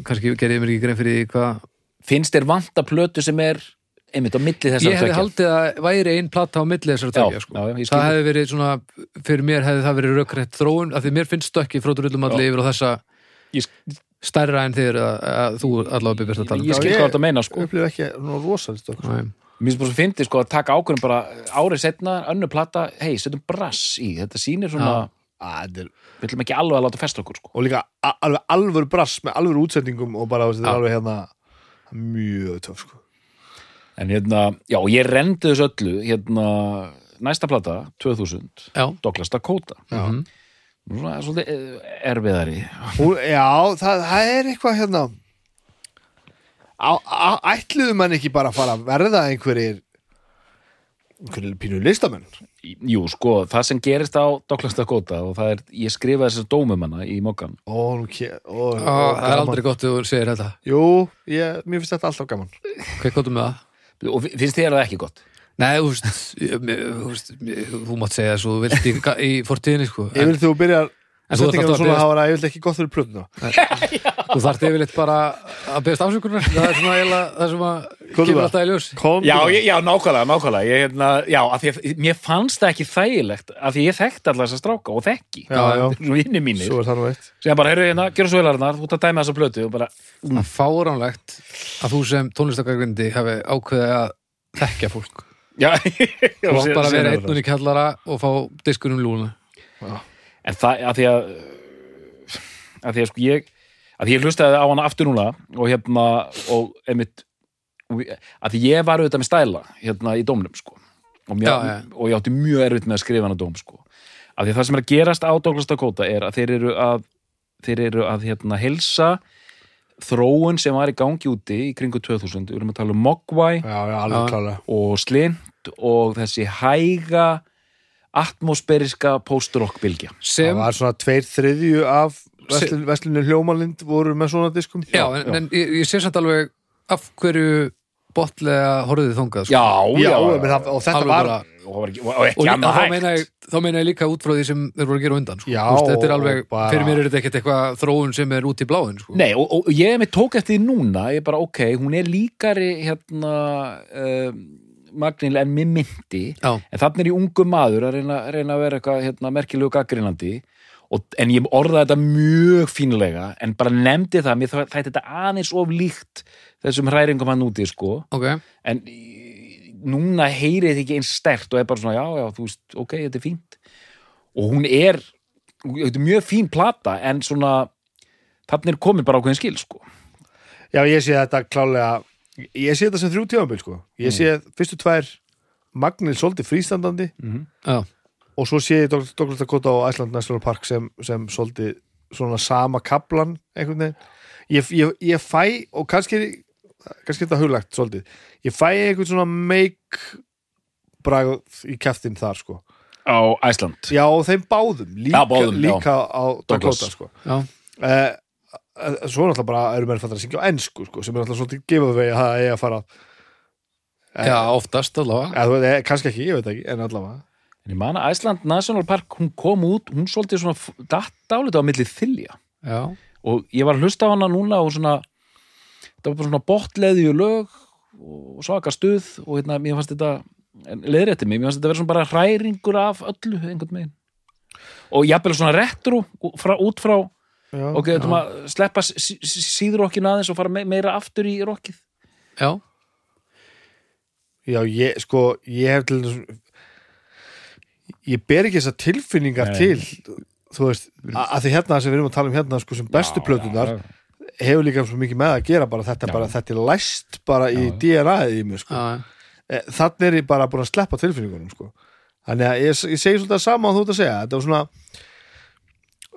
kannski gerði ég mér ekki grein fyrir hvað finnst þér vanta plötu sem er einmitt á milli þessar ég hefði haldið að væri ein plata á milli þessar tökja sko. ég það hefði verið svona fyrir mér hefði það verið rökrætt þróun af því mér finnst stökkið frá drullum allir yfir á þessa Ég stærra en þið að, þú allavega byrjast að tala um. ég skil hvað ég- þetta meina sko upplifði ekki svona rosalega stökk sko. Nei. Mér finnst bara svo fyndið sko að taka ákvörðum bara árið setna, önnu plata, hei, setjum brass í, þetta sýnir svona. Að, þetta er- við ætlum ekki alveg að láta festa okkur sko. og líka alveg alvöru brass með alvöru útsendingum og bara þetta er alveg hérna mjög töf sko En hérna, já, ég rendi þessu öllu, hérna, næsta plata, 2000, Já. Douglas Dakota. Já. Svona, svolítið eh, erfiðari. Já, það, það er eitthvað hérna ætluðu mann ekki bara að fara að verða einhverjir pínu listamenn Jú, sko, það sem gerist á Douglas Dakota og það er, ég skrifaði þessar dómum hana í mokkan Ó, ke- ó, ó, það er gaman. aldrei gott þegar þú segir þetta Jú, ég, mér finnst þetta alltaf gaman Hvað gottum með það? og finnst þér það ekki gott? Nei, þú veist, ég- þú mátt segja svo þú vilt í, í fortíðinni sko. en, Yfir þú byrjar En þú alltaf að svona hafa það yfirleitt ekki gott fyrir plötuna? Þú þarft yfirleitt bara að beðast afsökunar. Það er svona eiginlega það sem að kemur alltaf í ljós. Já, ég, já, nákvæmlega, nákvæmlega. Ég, hérna, Já, af því að mér fannst það ekki þægilegt af því ég þekkti allar þessa stráka og þekki. Já, já. Svo vinni mínir. Svo er það nú eitt. Sem bara, heyrðu hérna, gera svo velarnar, þú ert að dæma þessa plötu og bara, það er fáránlegt að þú sem tónlistakargrindi hafi ákveðið að þekkja fólk. Já, og sé- bara sé vera það. einn og En það, að því að að því að sko ég að því ég hlustaði á hana aftur núna og hérna, og einmitt að því ég var auðvitað með stæla hérna í dómnum sko. Og, mér, Já, já. og ég átti mjög erfitt með að skrifa hana dóm sko. Að því að það sem er að gerast á Douglas Dakota er að þeir eru að þeir eru að hérna helsa þróun sem var í gangi úti í kringu 2000, við erum að tala um Mogwai og Slint og þessi hæga atmosferiska post-rock bylgja sem, Það var svona tveir þriðju af Veslin, Veslinu Hljómalind voru með svona diskum já, en, en ég, ég sé samt alveg af hverju botlega horfðið þangað sko. Já, Já, já, það- og þetta var bara- og, og og ekki líka, annað þá, hægt meina ég, þá meina ég líka út frá því sem þeir voru að gera undan sko. Já, Þú veist, þetta er alveg, bara- fyrir mér er þetta ekkert eitthvað þróun sem er út í bláin sko. Nei, og, og ég með tók eftir því núna ég bara, ok, hún er líkari hérna um, Magnil en mér myndi Já. en þannig er ég ungu maður að reyna, reyna að vera eitthvað hérna, merkilegu gaggrinandi og, en ég orðaði þetta mjög fínlega en bara nefndi það, mér þætti þetta aðeins of líkt þessum hræringum hann úti, sko. Ok, en núna heyrið þið ekki eins stert og er bara svona, já, já, þú veist, ok, þetta er fínt. Og hún er þetta er mjög fín plata en svona þannig er komin bara ákveðin skil, sko. Já, ég sé þetta klálega Ég sé þetta sem þrjú tímabil sko. Ég sé fyrstu tvær Magnil svolítið frístandandi já, og svo sé ég Dr. Douglas Dakota og Iceland National Park sem, sem svolítið svona sama kaplan einhvern veginn. Ég, ég, ég fæ og kannski kannski þetta huglagt svolítið ég fæ einhvern svona make bragð í kæftin þar sko. Á Æsland já og þeim báðum. Líka, Já, báðum, líka á Douglas. Dakota sko. Já, uh, svo náttúrulega bara eru menn fattar að syngja á ensku sko sem er náttúrulega svolítið gefað vegi að það eigi að fara. Já, oftast allavega. Eh, kannski ekki, ég veit ekki, en allavega. En ég man að Æsland National Park, hún kom út hún svolítið svona álita á milli þylja já, og ég var að hlusta á hana núna og svona það var bara svona botleðju lög og svaka stuð og hérna, mér fannst þetta leðrétti mig, mér fannst þetta vera svona bara hræringur af öllu einhvern veginn. Og jafnvel svona retro frá, út frá, já, ok, þetta maður sleppa sí- sí- síðrokkinu aðeins og fara me meira aftur í rokkið já, Já, ég, sko, ég hef til ég ber ekki þessar tilfinningar Nei. til þú veist, að því hérna sem við erum að tala um hérna sko sem bestu plötunar hefur líka svo mikið með að gera bara þetta Já. bara, þetta er læst bara í DNA-ið í mig sko. já, Eh, þannig er ég bara búin að sleppa tilfinningunum sko. þannig að ég, ég segi svolítið sama á þú ert að segja, þetta var svona að,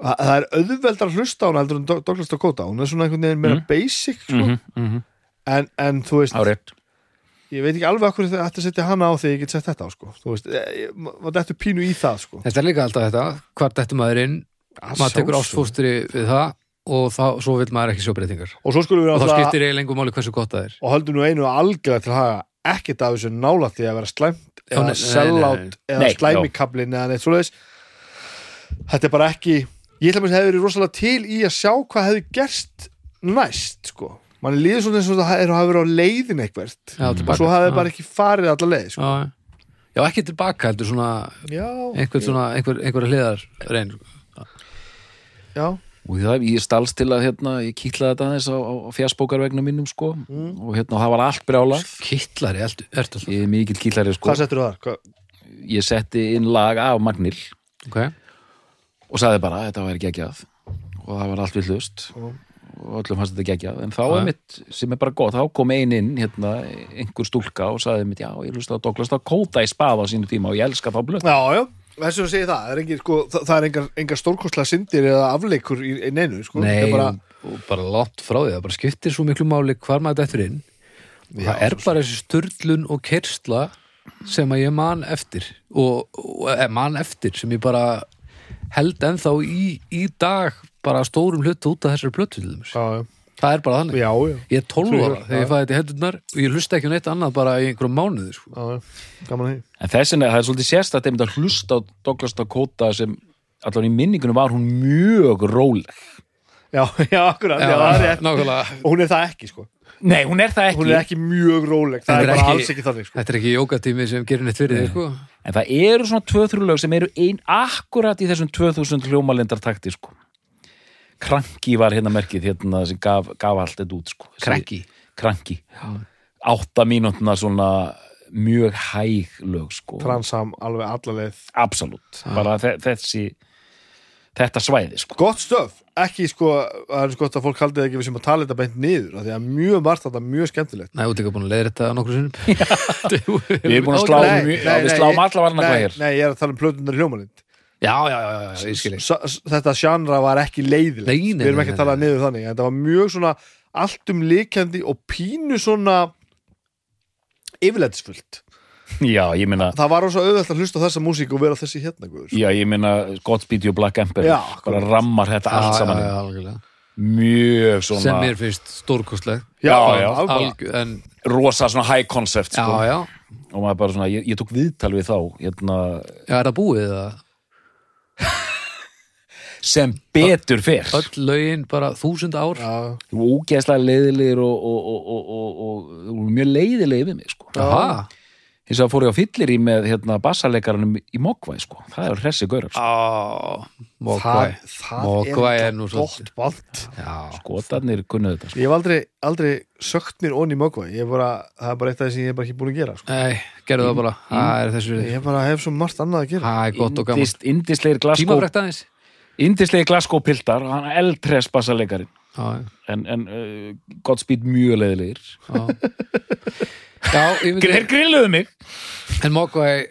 það er auðveldar að hlusta á hún heldur en Do- Douglas Dakota, hún er svona einhvern veginn meira Mm. basic sko. mm -hmm. en, en þú veist Árið ég veit ekki alveg okkur þetta að setja hana á þegar ég get sett þetta á sko. þú veist, eh, ég- maður dettur pínu í það sko. þetta er líka alltaf þetta hvar dættu maður inn, maður tekur ástfóstri við það og þá, svo vil maður ekki sjá breytingar og og þá skiptir eiginlega lengur máli hversu gott það er og höldum nú einu algjörlega til að hafa ekkert af þessu nála því að vera slæmt eða nei. eða slæmikablin eða neitt svoleiðis þetta er bara ekki ég ætla að hefði verið rosalega til í að sjá hvað hefði gerst næst sko. Mann líður svona eins og það er að hafa verið á leiðin eitthvert. Já, og svo hafði já. bara ekki farið alla leið sko. já, já, ekki tilbaka heldur svona já, einhver svona, einhver, einhver hliðar reyn já, og það, ég stalst til að hérna, ég kýtlaði þetta aðeins á, á fjarsbókarvegna mínum sko. Og hérna, það var allt brjálað. Kittlari, ertu, ertu alltaf? Ég er mikill kýtlari sko. Hvað settur þar? Hvað? ég setti inn lag af Magnil. Ok, og sagði bara að þetta væri geggjað. Og það var allt við hlust. Já. og öllum fannst þetta geggjað. En þá er mitt, sem er bara gott, þá kom ein inn hérna, einhver stúlka og sagði mitt, já, ég hlust á Douglas Dakota í spað á sínu tíma og ég elska þá blöð. Já, já, þessu að segja það það er, engin, sko, það, það er engar, engar stórkostlega syndir eða afleikur í, í neinu sko. nei, Þetta er bara, og, og bara látt frá því það bara skiptir svo miklu máli hvar maður dættur inn. Já, það er bara þessi sturlun og kersla sem að ég man eftir. Og, og eh, man eftir sem ég bara held ennþá í, í dag bara stórum hlut út af þessari plötu til dæmis. já, Það er bara þannig. já, já, Ég er 12 Trúi ára þegar ég já. fæði þetta í hendurnar og ég hlusta ekki á neitt annað bara í einhverjum mánuði sko. já, já, að En þessin er, það er svolítið sérstætt einmitt að hlusta á Douglas Dakota sem allan í minningunum var hún mjög róleg. já, já, akkurat, já, það er rétt nákvæmlega. og hún er það ekki, sko Nei, hún er það ekki. hún er ekki mjög róleg, það er er bara ekki- alls ekki þannig, sko Þetta er ekki jókatími sem gerir neitt fyrir þig sko. En það eru svona tvö þrjúlög sem eru ein akkurat í þessum 2000 hljómalindar takti, sko. Kranki var hérna merkið hérna sem gaf, gaf allt þetta út, sko. Kranki. Kranki. Átta mínútna svona mjög hæg lög, sko. transam alveg allarleið Absolutt. Bara þe þessi, þetta svæði, sko. gott stöf, ekki sko það er gott að fólk haldið ekki við sem að tala þetta beint niður af því að mjög margt þetta mjög skemmtilegt. Nei, út ekki búin að leiða þetta nokkru sinnum. Við erum búin að slá, Nei, mjög- nei, já, við sláum ég- alla varna hvað hér. nei, ég er að tala um plötunar í hljómalind. Já, já, já, já, já, ég skil ekki S- s- þetta sjannra var ekki leiðilegt. Við erum ekki að tala niður þannig en þetta var mjög svona allt um líkjandi og pínu svona yfirleitisfullt Já, ég meina, það var rosa auðvelt að hlusta á þessa músík og vera þessi hérna guður. Já, ég meina Godspeed You Black Emperor, Já, bara rammar þetta allt saman já, inn. já, algjörlega. mjög svona sem mér finnst stórkostleg Já, já. Alg, en rosa svona high concept já, sko. já, og maður bara svona, ég, ég tók viðtal við þá hérna, já, er það búið það sem betur fer. Öll lögin bara þúsund ár. Já, ógeðslega leiðilegir og, og, og, og, og, og voru mjög leiðilegir við mig sko. Aha, hins vegar fór ég á fyllir í með hérna, bassaleikaranum í Mogvæ sko. það er hressi sko. það, Mogvæ það Mogvæ er, nú gott Já, skotarnir kunnu þetta sko. ég hef aldrei, aldrei sökt mér onni í Mogvæ ég bara, það er bara eitt af því sem ég er bara ekki búin að gera sko. nei, gerðu það bara. Það er þessu ég bara hef svo margt annað að gera. Það er og Glasgow Tímafrækt aðeins. Indislegir Glasgow piltar hann er eldhress bassaleikarin. Já, en, en uh, Godspeed mjög leiðilegir þeir grilluðu mig. En Mogwai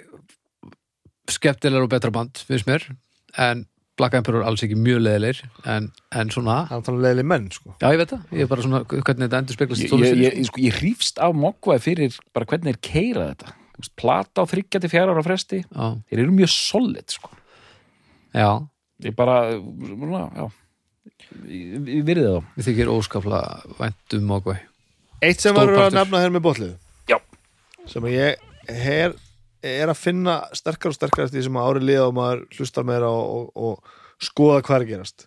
skemmtilegur og betra band, finnst mér. En Black Emperor alls ekki mjög leðilegir en, en svona, hann tala leiðileg menn sko. já ég veit það. Ég er bara svona, hvernig þetta endur speglast ég, ég, ég, sko, ég hrífst af Mogwai fyrir bara hvernig þeir keira þetta. Plata á þryggja til fjara ára fresti. Já, þeir eru mjög solid sko. já, ég bara svona, já. Ég, virði þá. Við þykir óskaplega vænt um Mogwai eitt sem Stór að partur. nefna hér með botlið. Sem ég her, er að finna sterkar og sterkar eftir því sem að ári liða og maður hlustar meira og, og, og skoða hvað er gerast.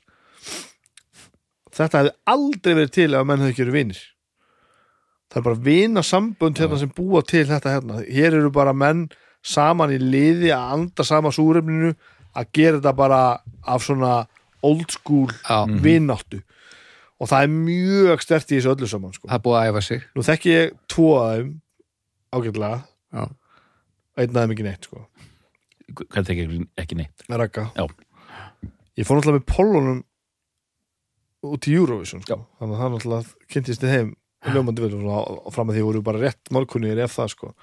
Þetta hefði aldrei verið til ef menn hefði ekki verið vinir. Það er bara vina sambönd hérna sem búa til þetta hérna. Hér eru bara menn saman í liði að anda sama súrefninu að gera þetta bara af svona old school já, vináttu. Og það er mjög stert í þessu öllu saman sko. það er búið að æfa sig. Nú þekki ég tvo að þeim ágætlega. Já, einn að þeim ekki neitt sko. hvernig ekki, ekki neitt. Með rakka Já. ég fór náttúrulega með pollunum út í Eurovision sko. þannig að það náttúrulega kynntist þið heim ljómandi vel og fram að því voru bara rétt málkunnir ef það sko.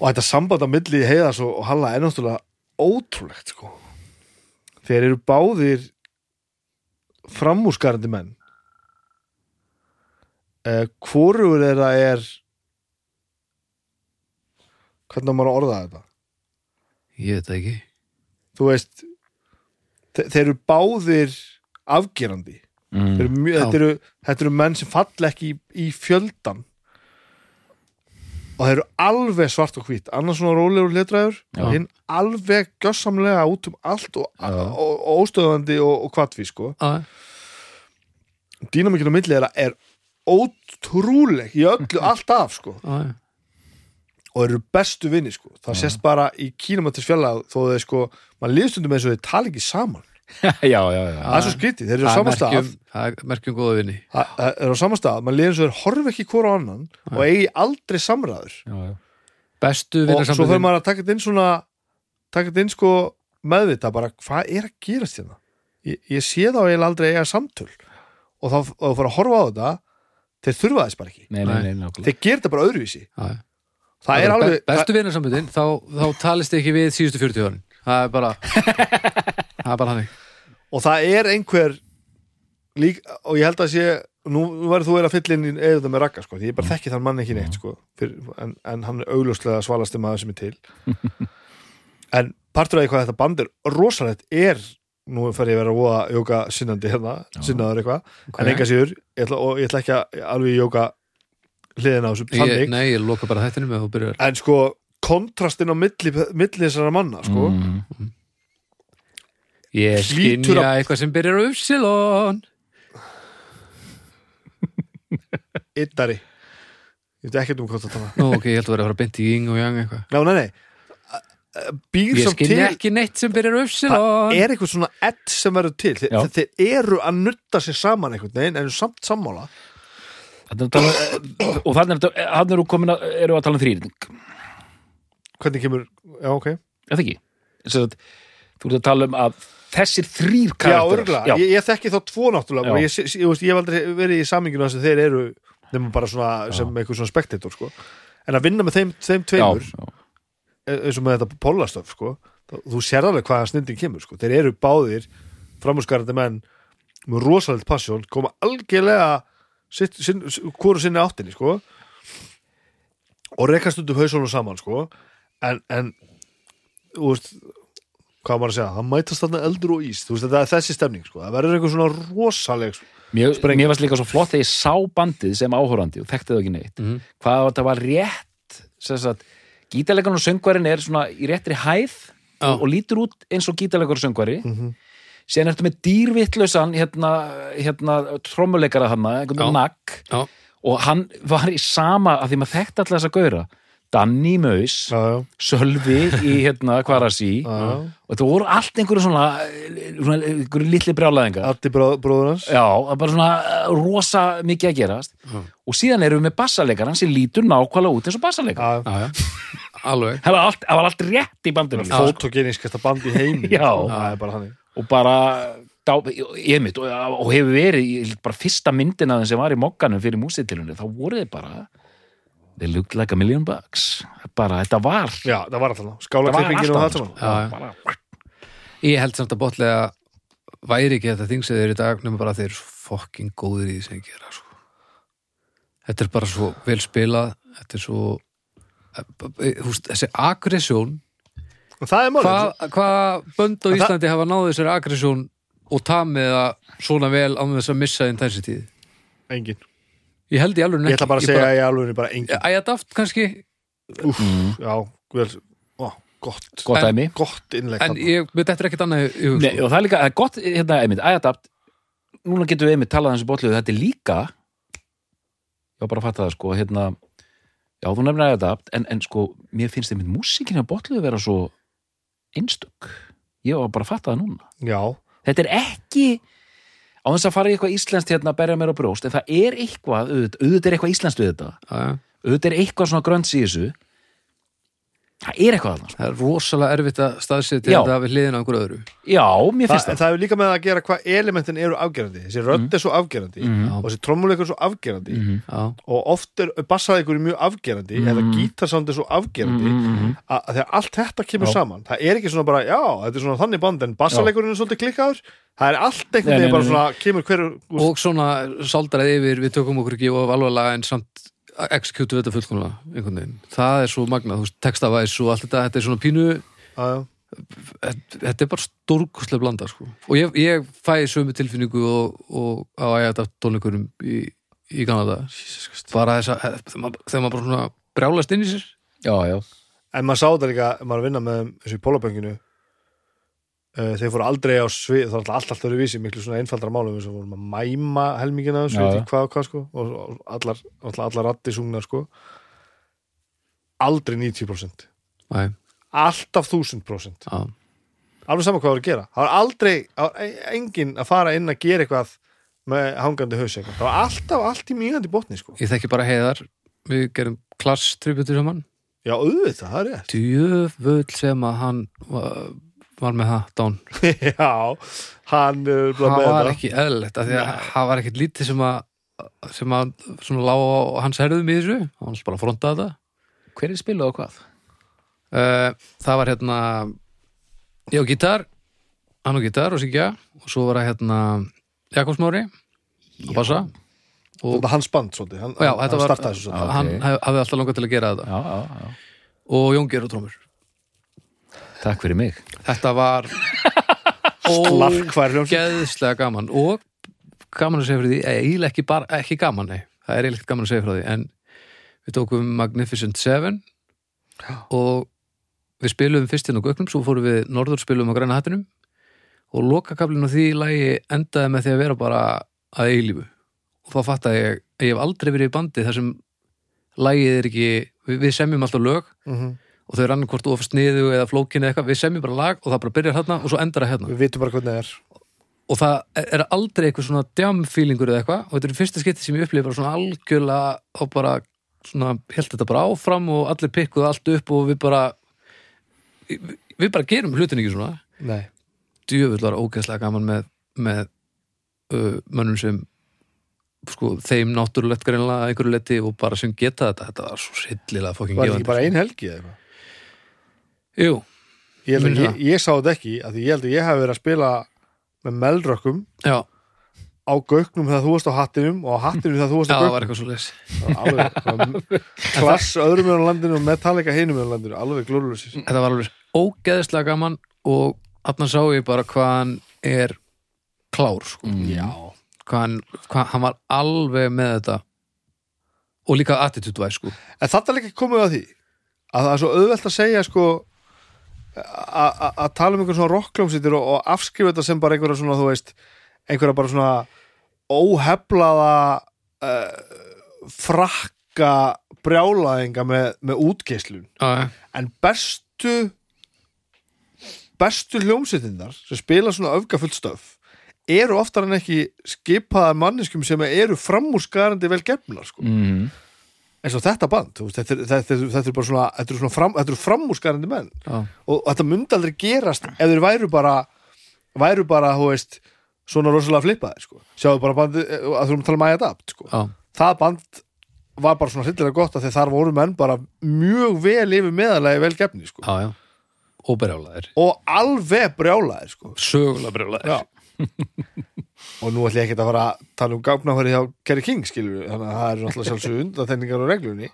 Og þetta samband á milli heiðas og, Halla er náttúrulega ótrúlegt sko. Þeir eru báðir framúskarandi menn. Eh, hvorugur þeirra er hvernig maður að orða þetta? Ég veit ekki. Þú veist þe þeir eru báðir afgerandi. Mm. þeir eru mjög, þetta, eru, þetta eru menn sem falla ekki í, í fjöldan og þeir eru alveg svart og hvít. Annars svona rólegur letræður hinn alveg gjössamlega út um allt og, og, og óstöðandi og, og kvartví sko. Já, dýnamikinn á milli þeirra er ótrúleg í öllu alltaf sko. Já, já. Og þeir eru bestu vinni sko. Það sést bara í kílometris fjalla þó þeir sko, maður liðstundum eins og þeir tala ekki saman. Já, já, já, það er svo skrítið, þeir eru á Það sama stað. merkjum- það er merkjum góða vinni Það það er á sama stað, maður liður eins og þeir horfa ekki hvora annan og eigi aldrei samræður. Bestu og svo fyrir maður að taka þetta inn svona taka þetta inn sko meðvita bara hvað er að gerast hérna? Ég, ég sé þá eiginlega aldrei eiga samtöl. Og þá fyrir að horfa á þetta þeir þurfa þess bara ekki. Nei, nei, nei, þeir gera þetta bara öðruvísi. Já. Það er alveg be- bestu vinnarsamböndin þá, þá talist ekki við síðustu 40 árin það er bara það er bara hannig og það er einhver lík, og ég held að sé nú verður þú verið að fylla inn í eða með ragga sko, ég bara þekki þann mann ekki neitt sko, fyrir, en, en hann er augljóslega svalasti maður sem er til. En partur af því hvað þetta band er rosalegt er, nú fer ég að vera að voða jóka sinnandi hérna, sinnaður eitthvað en enga síður, ég ætla, og ég ætla ekki að alveg jóka hliðina á þessu ég, nei, ég loka bara þættinu með að þú byrjar. En sko kontrastin á milli, milli þessara manna sko, mm. ég Hlýtur skinja eitthvað sem byrjar á Upsilon yttari. Ég veit ekki um hvað það tala Nú, ok, ég held að vera að fara beint í yng og yang eitthvað. Ná, nei, nei. Býr Ég sem til skinja ekki neitt sem byrjar á Það Upsilon er eitthvað svona edd sem verður til? Þeir, Já. þeir eru að nutta sér saman einhvern veginn? En eru samt sammála Þarna er að tala, eh, og þannig er, þannig eru komin að, eru að tala um þrýrning Hvernig kemur, já ok það ekki? Sagt, þú ert að tala um að þessir þrýr Já, karakterar örgulega, ég, ég þekki þá tvo náttúrulega Já. ég, ég, ég, hef aldrei verið í saminginu þess að þeir eru nema bara svona sem eitthvað svona spektator sko. en að vinna með þeim, þeim já, tveimur já, eins og með þetta pólastöf sko, þú sér alveg hvaða snindin kemur sko. þeir eru báðir framhúsgarandi menn með rosalegt passjón koma algjörlega sitt, sinn, hvoru sinni áttinni sko. og rekast um hausunum saman sko. en, en veist hvað maður að segja, það mætast þarna eldur og ís þú veist, þetta er þessi stemning sko. það verður eitthvað svona rosaleg sko. Mér, mér varst líka svo flott þegar ég sá bandið sem áhorandi og þekkti það ekki neitt Mhm. hvað þetta var rétt sagt, gítarleikarn og söngvarinn er svona í réttri hæð og, og lítur út eins og gítarleikur og söngvari mm -hmm. Síðan ertu með dýrvittlausan hérna, hérna trommuleikara hann Já. einhvern nagg. Já, og hann var í sama að því maður þekkti alltaf þessa gauðra. Danny Maus, já, já, Sölvi í hérna Kvarasi já, já. og þetta voru allt einhverju svona, svona einhverju litli brjálæðingar. Addi bró, bróður hans. Já, það er bara svona eh, rosa mikið að gerast. Og síðan erum við með bassaleikaran sem lítur nákvæmlega út eins og bassaleikar Já, já, já, alveg. Það var allt, það var allt rétt í bandinu. Fótogenískasta band í heimi. Já. það er bara hann og bara dá, ég mitt, og, og hefur verið bara fyrsta myndina sem var í mokkanum fyrir músitilunni, þá voru þið bara they looked like a million bucks bara, þetta var já, það var alltaf skálaklippingin og það sko. Bara, Ég held samt að botlega væri ekki þetta þing sem þeir eru í dag nema bara þeir eru fokking góðir í því sem gera sko. Þetta er bara svo vel spilað þetta er svo eh, húst, þessi aggressjón og það er málið hvað hva bönd á En það- Íslandi hafa náðu þessari aggressjón og tamið það svona vel án þess að missa intensitíð engin. Ég held í alveg ég ætla bara að segja í alveg bara engin. Æjadaft kannski? Úf, já, vel, ó, gott. Gott dæmi. Gott innlegg En ég veit eftir ekkert annað hug Nei, sko. og það er líka, það er gott hérna, einmitt, æjadapt núna getum við einmitt talað um þessu bótluðu, þetta er líka já, bara að fatta það sko, hérna já, þú nefnir æjadapt, en, en sko mér finnst einmitt músíkin á bótluðu vera svo einstök, ég var bara að fatta það núna, já, þetta er ekki á þess að fara í eitthvað íslenskt hérna að berja mér á brjóst, en það er eitthvað auðvitað, auðvitað er eitthvað íslenskt við þetta. Auðvitað er eitthvað svona grönns í þessu það er eitthvað þarna, sko. Það er rosalega erfitt að staðsetja þetta við hliðina á einhverju öðru já, mér finnst en það, það er líka með að gera hvað elementin eru afgerandi þessi rödd er svo afgerandi Mhm. og þessi trommuleikur er svo afgerandi Mhm. Já, og oft er bassaleikur mjög afgerandi Mhm. eða gítarsánd er svo afgerandi Mhm, mhm. að, þegar allt þetta kemur Já. saman það er ekki svona bara, já, þetta er svona þannig band en bassaleikurinn er svolítið klikkaður það er allt einhvern veginn bara svona, kemur hverju og svona sáldrað yfir við tökum okkur ekki of alvarlega en samt executu þetta fullkomlega einhvern veginn, það er svo magnað þú veist, textavæs og allt þetta, þetta er svona pínu já, já. þetta er bara stórkustlega blanda sko. og ég, ég fæ sömu tilfinningu og, og á ægæta tónleikunum í, í Kanada bara þess að þegar maður- þegar maður bara svona brjálast inn í sér. Já, já. En maður sá þetta líka, maður að vinna með þeim þessu í pólabönginu þeir fóru aldrei á svið, það var alltaf öðru vísi miklu svona einfaldra málum. Eins og vorum að mæma helmingina já. ég hvað og hvað sko og, allar, allar, allar ratti sungna sko. Aldrei 90% Æ, alltaf 1000% já, alveg saman hvað það var að gera. Það var aldrei, e- enginn að fara inn að gera eitthvað með hangandi haus það var alltaf allt í mýgandi botni sko. Ég þekki bara heiðar. Við gerum klass tributur saman já, auðvitað, það er rétt. Djöfull sem að hann var, var með það dán já, hann er bara það með var ekki eðlilegt af því að það var ekkert lítið sem að sem að svona lá á hans herðum í þessu. Hann bara frontaði þetta. Hver er spiluð og hvað? uh, það var hérna ég og gítar hann og gítar og syngja og svo var það hérna Jakobs Mári og bassa og Þetta hans band svolítið, hann, já, hann, var, startaði þessu svolítið. hann ok. hef- hafði alltaf langað til að gera þetta. Já, já, já. og Jón Geir og trómur Takk fyrir mig. Þetta var ógeðslega gaman. Og gaman að segja fyrir því, eh, eiginlega ekki, bara, ekki gaman nei. það er eiginlega gaman að segja frá því. En við tókum Magnificent Seven og við spilum fyrst hérna á Göknum, svo fórum við norður spilum á Græna hattinum. Og lokakablinn á því lagi endaði með því að vera bara að eilífu. Og þá fattaði ég að ég hef aldrei verið í bandi þar sem lagið er ekki við, við semjum alltaf lög. Mhm. Og þau er annarkvort of sniðu eða flókin eða eitthvað, við semjum bara lag og það bara byrjar hérna og svo endar það hérna. Við vitum bara hvernig það er. Og það er aldrei eitthvað svona djamfílingur eða eitthvað. Og þetta er fyrsta skipti sem ég upplifa bara svona algjörlega og bara svona held þetta bara áfram og allir pikkuðu allt upp og við bara við, bara gerum hlutin ekki svona. Nei, djöfull var ógeðslega gaman með, með uh, mönnum sem sko, þeim náttúrulegt greinlega einhverju leti og bara sem geta þetta. Þetta var svo sillilega fokkin var þetta ekki gefandi bara ein helgi eða eitthvað Jú, Ég, held ég, það? ég sá þetta ekki, af því ég held að ég hef verið að spila með meldrökkum já, á gauknum þegar þú varst á hattinum og á hattinum þegar þú varst já á það gauknum. var eitthvað svo leis alveg, svona klass öðrum meðan landinu og Metallica hinum meðan landinu, alveg glórulusir þetta var alveg ógeðslega gaman og þarna sá ég bara hvað hann er klár sko. Já, hvað, hann, hvað hann var alveg með þetta og líka attitude væs sko. en þetta líka komið að því að það er svo auðvelt að segja sko að tala um einhver svona rockljómsýttir og, og afskrifa þetta sem bara einhverja svona, þú veist einhverja bara svona óheflaða uh, frakka brjálaðinga með, með útgeislun já, en bestu bestu hljómsveitinnar sem spila svona öfgafullt stöf eru oftar en ekki skipaðar manneskum sem eru framúrskarandi vel gefnar sko. mm. Eins og þetta band veist, þetta, er, þetta, er, þetta er bara svona, þetta er svona fram, þetta er framúrskarandi menn já, og þetta myndi aldrei gerast ef þeir væru bara væru bara, þú veist svona rosalega flippaðir sko. sjáðu bara bandi, að þú erum að tala um I Adapt sko. já, það band var bara svona hryllilega gott að því þar voru menn bara mjög vel yfir meðalagi vel gefni sko. já. og brjálaðir og alveg brjálaðir sko. sögulega brjálaðir Já. Og nú ætlum ég ekki að fara að tala um gáfnafæri hjá Kerry King skilur þannig að það eru alltaf sjálfsög undanþendingar og reglunni.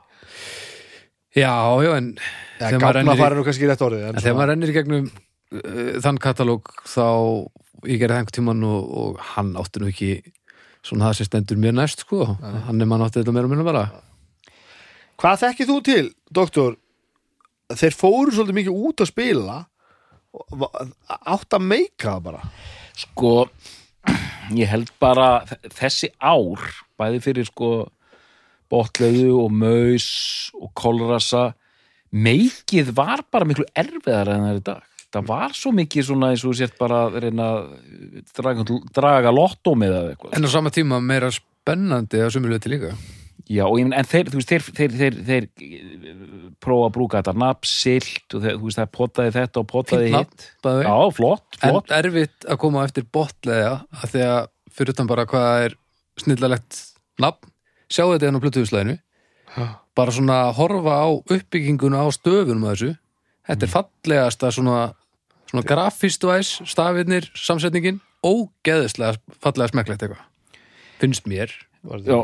Já, já, en ja, gáfnafæri er nú kannski rétt orðið en þegar maður rennir í gegnum uh, þann katalóg þá ég gerði það einhvern tímann og, og hann átti nú ekki svona það sem stendur mér næst sko. Hann er mann átti þetta meira og minna bara. Hvað þekkið þú til, doktor? Þeir fóru svolítið mikið út að spila átt að meika það bara Sko, ég held bara þessi ár, bæði fyrir sko botleðu og maus og kolrasa meikið var bara miklu erfiðar en það er í dag. Það var svo mikið svona eins og sért bara reyna draga, draga lottó með það eitthvað. en á sama tíma meira spennandi að sumuleiti líka Já, og, ég meina, en þeir, þú veist, þeir, þeir, þeir, þeir, þeir prófa að brúka þetta nafn, silt og þeir, þú veist, það potaði þetta og potaði hitt. bæði Já, flott, en flott. erfitt að koma á eftir botlega að því að fyrir utan bara hvað er snillalegt nafn sjáu þetta enn á plötuðuslæðinu bara svona að horfa á uppbygginguna á stöfunum að þessu. Þetta er fallegasta svona, svona grafistvæs, stafirnir samsetningin, ógeðislega fallega smekklegt eitthvað finnst mér. Já,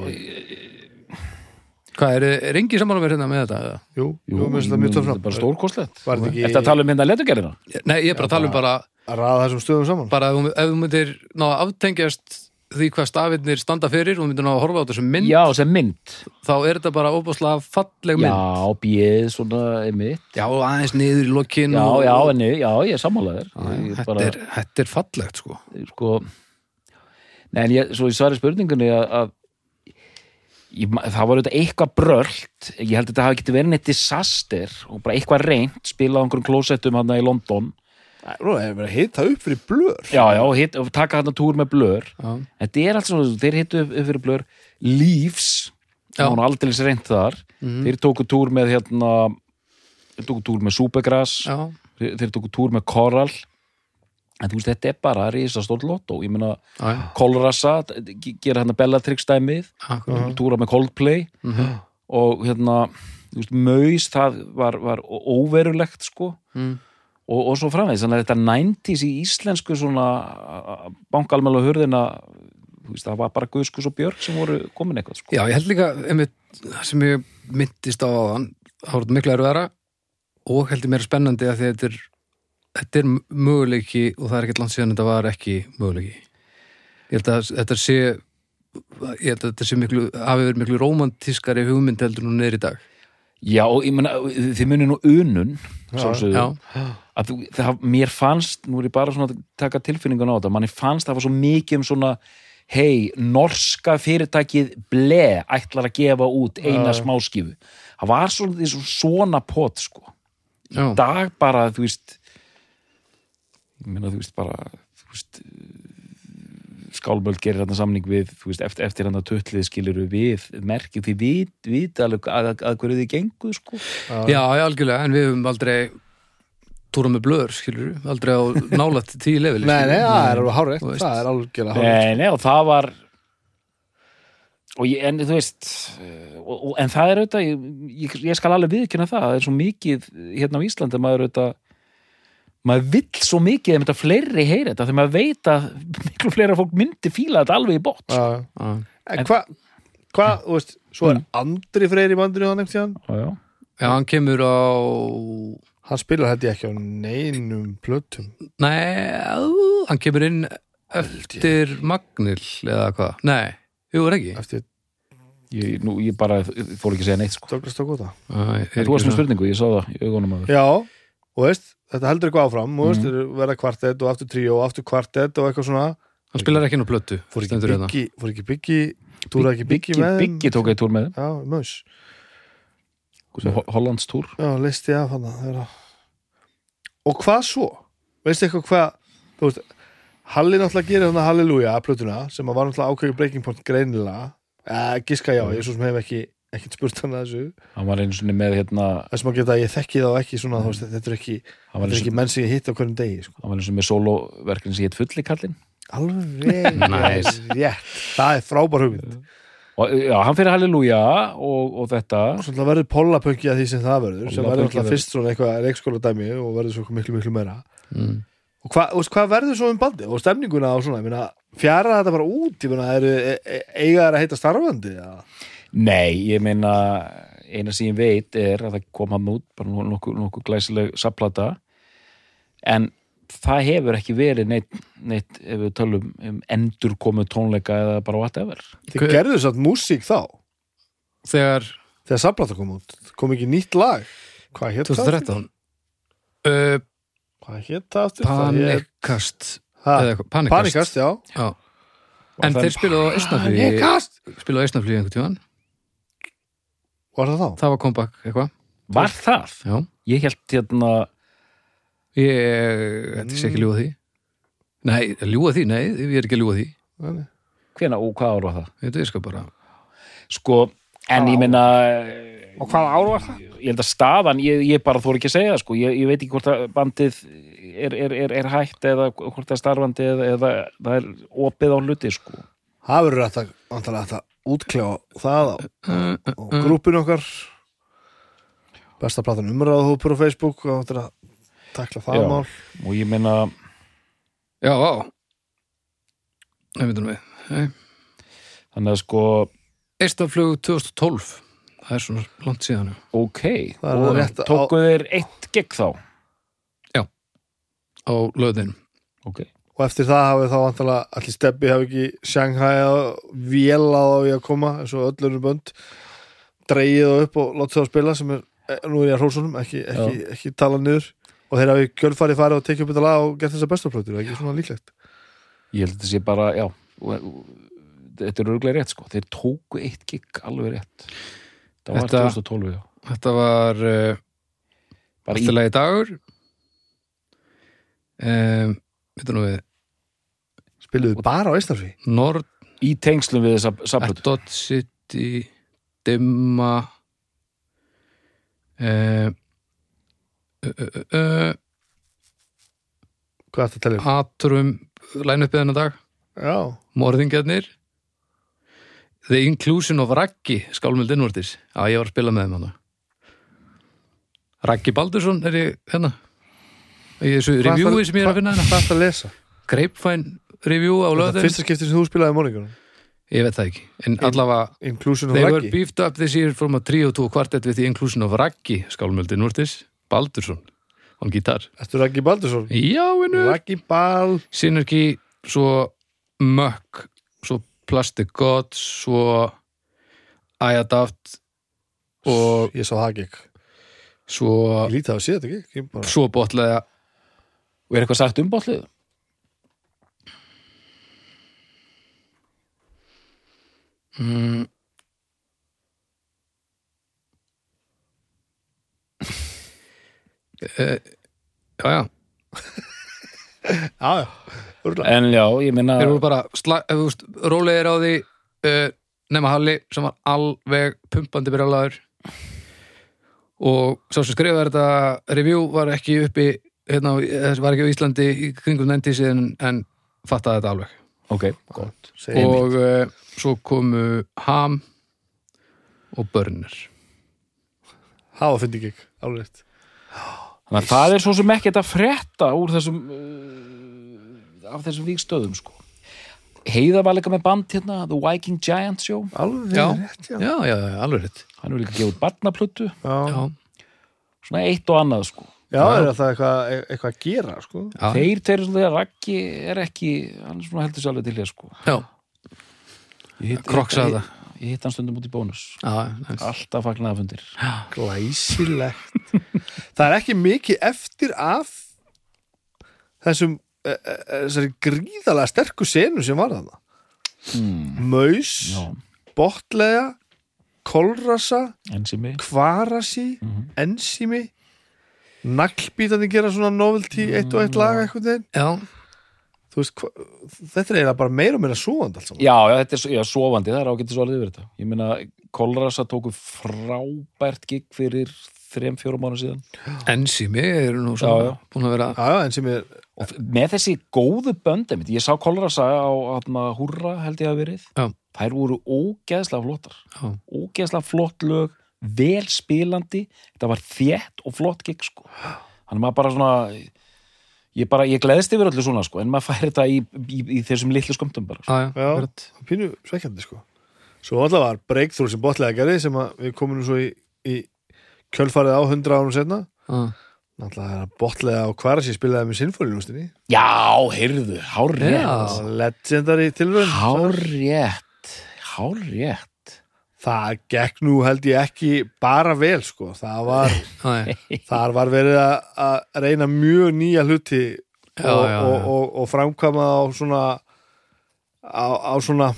hvað er, er engi saman að vera hérna með þetta? eða? Jú, jú, mér finnst það mjög töff þetta er bara stórkostlegt. Var þetta ekki- Þetta að tala um mynda letugerðina? Nei, ég er bara að tala um bara Að ræða þessum stöðum saman bara ef þú- ef þú myndir ná að aftengjast því hvað stafirnir standa fyrir og myndir ná að horfa á þessu mynd Já, sem mynd. þá er þetta bara óbúslega falleg mynd Já, bjöð, svona, einmitt. Já, aðeins niður í lokin Já, og, já, enni, já, ég er sammálaður. Ég þetta, er, þetta er fallegt sko sko, nei, en ég, svo ég svari spurningunni að, að ég, það var auðvitað eitthvað brölt, ég held að þetta hafi getið verið neitt disaster og bara eitthvað reynt, spilað á einhverjum klósettum hann í London. Nú, hefur verið að hita upp fyrir blör Já, já, hit, taka hann túr með blör. Já, Þetta er allt svona, þeir hittu upp, upp fyrir blör Leaves, það var aldrei reynt þar. Þeir tóku túr með hérna þeir tóku túr með Supergrass. Þeir tóku túr með Coral en þú veist, þetta er bara risastórt lotto ég meina, já, Colrassa gera hérna Bellatrix dæmið túra með Coldplay Mhm. og hérna, þú veist, Maus það var, var óverulegt sko Mm. og, og svo framvegis þannig að þetta 90s í íslensku svona bankalmælu hurðina þú veist, það var bara Guðskus og Björk sem voru komin eitthvað sko. Já, ég held líka, einmitt, sem ég myndist á áðan, það voru miklu erfiðara og heldur mér spennandi að að þetta er, þetta er möguleiki og það er ekkert langt síðan þetta var ekki möguleiki. Ég held að þetta sé, ég held að þetta sé miklu, hafi verið miklu rómantískari hugmynd heldur nú neyri í dag. Já, ég meina, þið munið nú unun sjálfsögðu, Já, að þú, það, mér fannst, nú er ég bara svona að taka tilfinningun á þetta, manni fannst það var svo mikið um svona hei, norska fyrirtækið ble ætlar að gefa út eina Já. smáskífu það var svona, svona pot sko, já, dag bara þú veist meina þú veist bara þú veist skálmöld gerir þarna samning við þú veist, eftir, eftir hann að tutlið skiluru við merkið því við, við alveg að, að, að hverju þið genguð sko já, já, algjörlega, en við höfum aldrei túra með blöður, skilur við, aldrei á nálætt tíu lefili. Nei, nei, það er alveg hárið. Það er algjörlega hárið Nei, nei, og það var og ég, en þú veist og, og, en það er auðvitað ég, ég, ég skal alveg viðkynna það, það er svo mikið hérna á Íslandi, maður auðvitað maður vill svo mikið ef þetta fleiri heyri þetta, þegar maður veit að miklu fleira fólk myndi fíla þetta alveg í bótt Já, Já, En hvað, hva, þú veist, svo er Mm. Andri Freyr í bandinu einhvern tíðan já, já. já, hann kemur á Hann spilar þetta ekki á neinum plötum Nei, hann kemur inn eftir Magnil eða hvað? Nei, jú, er ekki eftir Ég, nú, ég bara fór ekki að segja neitt sko. Douglas Dakota Æ, þú varst með spurningu, ég sá það í augunum að Já, og veist, þetta heldur eitthvað áfram og veist, Mm. verða kvartett og aftur tríó og aftur kvartett og eitthvað svona Hann spilar ekki nú plötu Fór ekki hérna. byggi, fór ekki byggi Túra ekki byggi Biggi, með? Biggi tók eitt túr með Já, Ho- Hollands túr Já, listi af hann. Og hvað svo? Veistu eitthvað hvað þú veist, Halli náttúrulega gerir þannig Halleluja plötuna sem að var náttúrulega ákveður breaking point greinilega eh, giska já, ég svo sem hef ekki ekkert spurt hann að þessu. Hann var einu svona með hérna þessum að geta að ég þekki þá ekki svona þú veist, þetta er ekki, hann var þetta er ekki menn sem ég hitt á hverjum degi sko. hann var einu svona með soloverkin sem hétt fulli kallinn alveg Nice. rétt það er frábær hugmynd. Og já, hann fyrir halleluja og, og þetta. Svona verður pollapönki að því sem það verður sem verður alltaf fyrst svona eitthvað leikskóla dæmi og verður svo miklu miklu meira. Mm. og hva, hvað verður svo um bandi og stemninguna og svona, ég meina, fjara þetta bara út? Ég meina, eru, e, e, eiga þær að heita starfandi ja. Nei, ég meina eina sem ég veit er að það kom hann út bara nokkuð nokku, nokku glæsileg sapplata en það hefur ekki verið neitt, neitt ef við tölum um endur komu tónleika eða bara whatever. Þið gerðu satt músík þá? Þegar þegar Sablata kom út, kom ekki nýtt lag. Hvað hétt það? 2013 uh, Hvað hétt það Panikast. Panikast, já. Já. En þeir spilaðu á Panikast! spilaðu á Eistnaflýi einhvern tíðan Var það þá? Það var comeback eitthvað var það? Já, ég held hérna ég þetta sé ekki ljúga því Nei, ljúga því, nei, ég er ekki að ljúga því Nei, hvena og hvað ár var það? Þetta er sko bara sko, en ég meina Og hvaða ár var það? ég held að staðan, ég, ég bara þór ekki að segja sko, ég, ég veit ekki hvort að bandið er, er, er, er hægt eða hvort það er starfandi eða, eða það er opið á hluti sko. Það verður þetta, vantarlega þetta útkljá það á, á grúpinu okkar. Besta platan umræðahópur á Facebook og þetta er að takla það Já. mál. Og ég meina Já, á við. Nei. þannig að sko, Eistnaflug 2012 Það er svona langt síðan já. ok. Það er og rétt á- tóku þeir eitt gegn þá? Á löðinum ok, og eftir það hafið þá vantarlega allir steppi hafi ekki Shanghai að vélað á í að koma eins og öllur bönd dreigið það upp og látið það að spila sem er, eh, nú er ég að hrósunum ekki, ekki, ekki tala niður. Og þeir hafi kjölfarið farið og tekið upp þetta lag og gert þessa bestaflötur, ekki svona líklegt? Ég held að þetta sé bara já, og, og, þetta er örgulega rétt sko, þeir tóku eitt gegn alveg rétt. Það var Þetta- 2012 já. Þetta var uh, bara í, lagi dagur. Um, Veitum við spiluðu bara á Eistarfi Nord, í tengslum við þessa saplutu Dot City Dimma uh, uh, uh, hvað er þetta að tala um? Atrum line-upið þennan dag. Já, Morðingjarnir. The Inclusion of Raggi Skálmöld innvortis. Já, ég var að spila með þeim hana Raggi Baldursson er ég hérna í þessu Hvað reviewi ætlar- sem ég er að finna hérna. hvað er þetta að lesa? Grapevine review á Þetta er löðin fyrsta skipti sem þú spilaði morningunum ég veit það ekki, en allavega Inclusion of they were beefed up this year from a trio to a quartet with the inclusion of Raggi skálmöldi Núrtis, Baldursson on gítar, Ertu Raggi Baldursson? já vinnu Raggi Bal. Synergy, svo Mökk, svo Plastic Gods, svo Iadaft og Ég sá það ekki svo Ég lítið að sé þetta ekki bara svo botlega og er eitthvað sagt um botlið mm, uh, já já. Já, já. En já, ég minna þeir voru bara veist, rólegir á því uh, nema Halli sem var alveg pumpandi byrjalaður og sá sem skrifaði þetta review var ekki uppi hérna, þess var ekki á Íslandi í kringum nendi síðan en fattaði þetta alveg. Ok, gott. Og uh, svo komu Ham og Burner Hafa fyndi ekki Alveg rétt. Þannig að það er svo sem ekkert að frétta úr þessum uh, af þessum víkstöðum sko. Heiða var líka með band hérna The Viking Giant Show. Alveg Já. rétt, já. Já, já, já, alveg rétt. Hann er líka gefið barnaplötu. Já, já, svona eitt og annað sko já er það eitthvað, eitthvað að gera sko. þeir tveir svona Raggi er ekki hann er svona heldur sér alveg til hér sko. Já, Kroksaði ég- hitt hann stundum út í bónus. Alltaf fagnaða fundir. Glæsilegt. Það er ekki mikið eftir af þessum eh, eh, þessari gríðalega sterku senu sem var þarna. Mm. Maus, já, botlega kolrasa, ensimi kvarasi Mhm. ensimi naglbítandi gera svona novelty eitt og eitt lag eitthvað þeim já, þú veist, hva, þetta er eiginlega bara meira og meira allt saman. Já, já, þetta er já, sofandi, það er ágættis orðið yfir þetta. Ég meina, Kolrasa tóku frábært gig fyrir þrem, fjórum mánu síðan. Ensými eru nú svona já. búin að vera Já, já, ensimi er og með þessi góðu bönd ég sá Kolrasa á hana, Húrra held ég að verið. Já. þær voru ógeðslega flottar. Já, ógeðslega flott lög vel spilandi, þetta var þétt og flott gig sko. Hann maður bara svona ég, bara, ég gleðst yfir öllu svona sko en maður fær þetta í, í, í þessum litlu skömmtum bara sko. já, já, pínu svekkjandi sko. Svo alltaf var breakthrough sem botlega gerði sem að við komum nú svo í, í kjölfarið á 100 árum setna Já. náttúrulega er að botlega á kvarasi spilaði með sinfólinústinni já, heyrðu, hárrétt. Já. legendary tilraun hárrétt hárrétt það gekk nú held ég ekki bara vel sko það var, þar var verið að, að reyna mjög nýja hluti Já, og, já, og, já. og, og framkvæma á svona á, á svona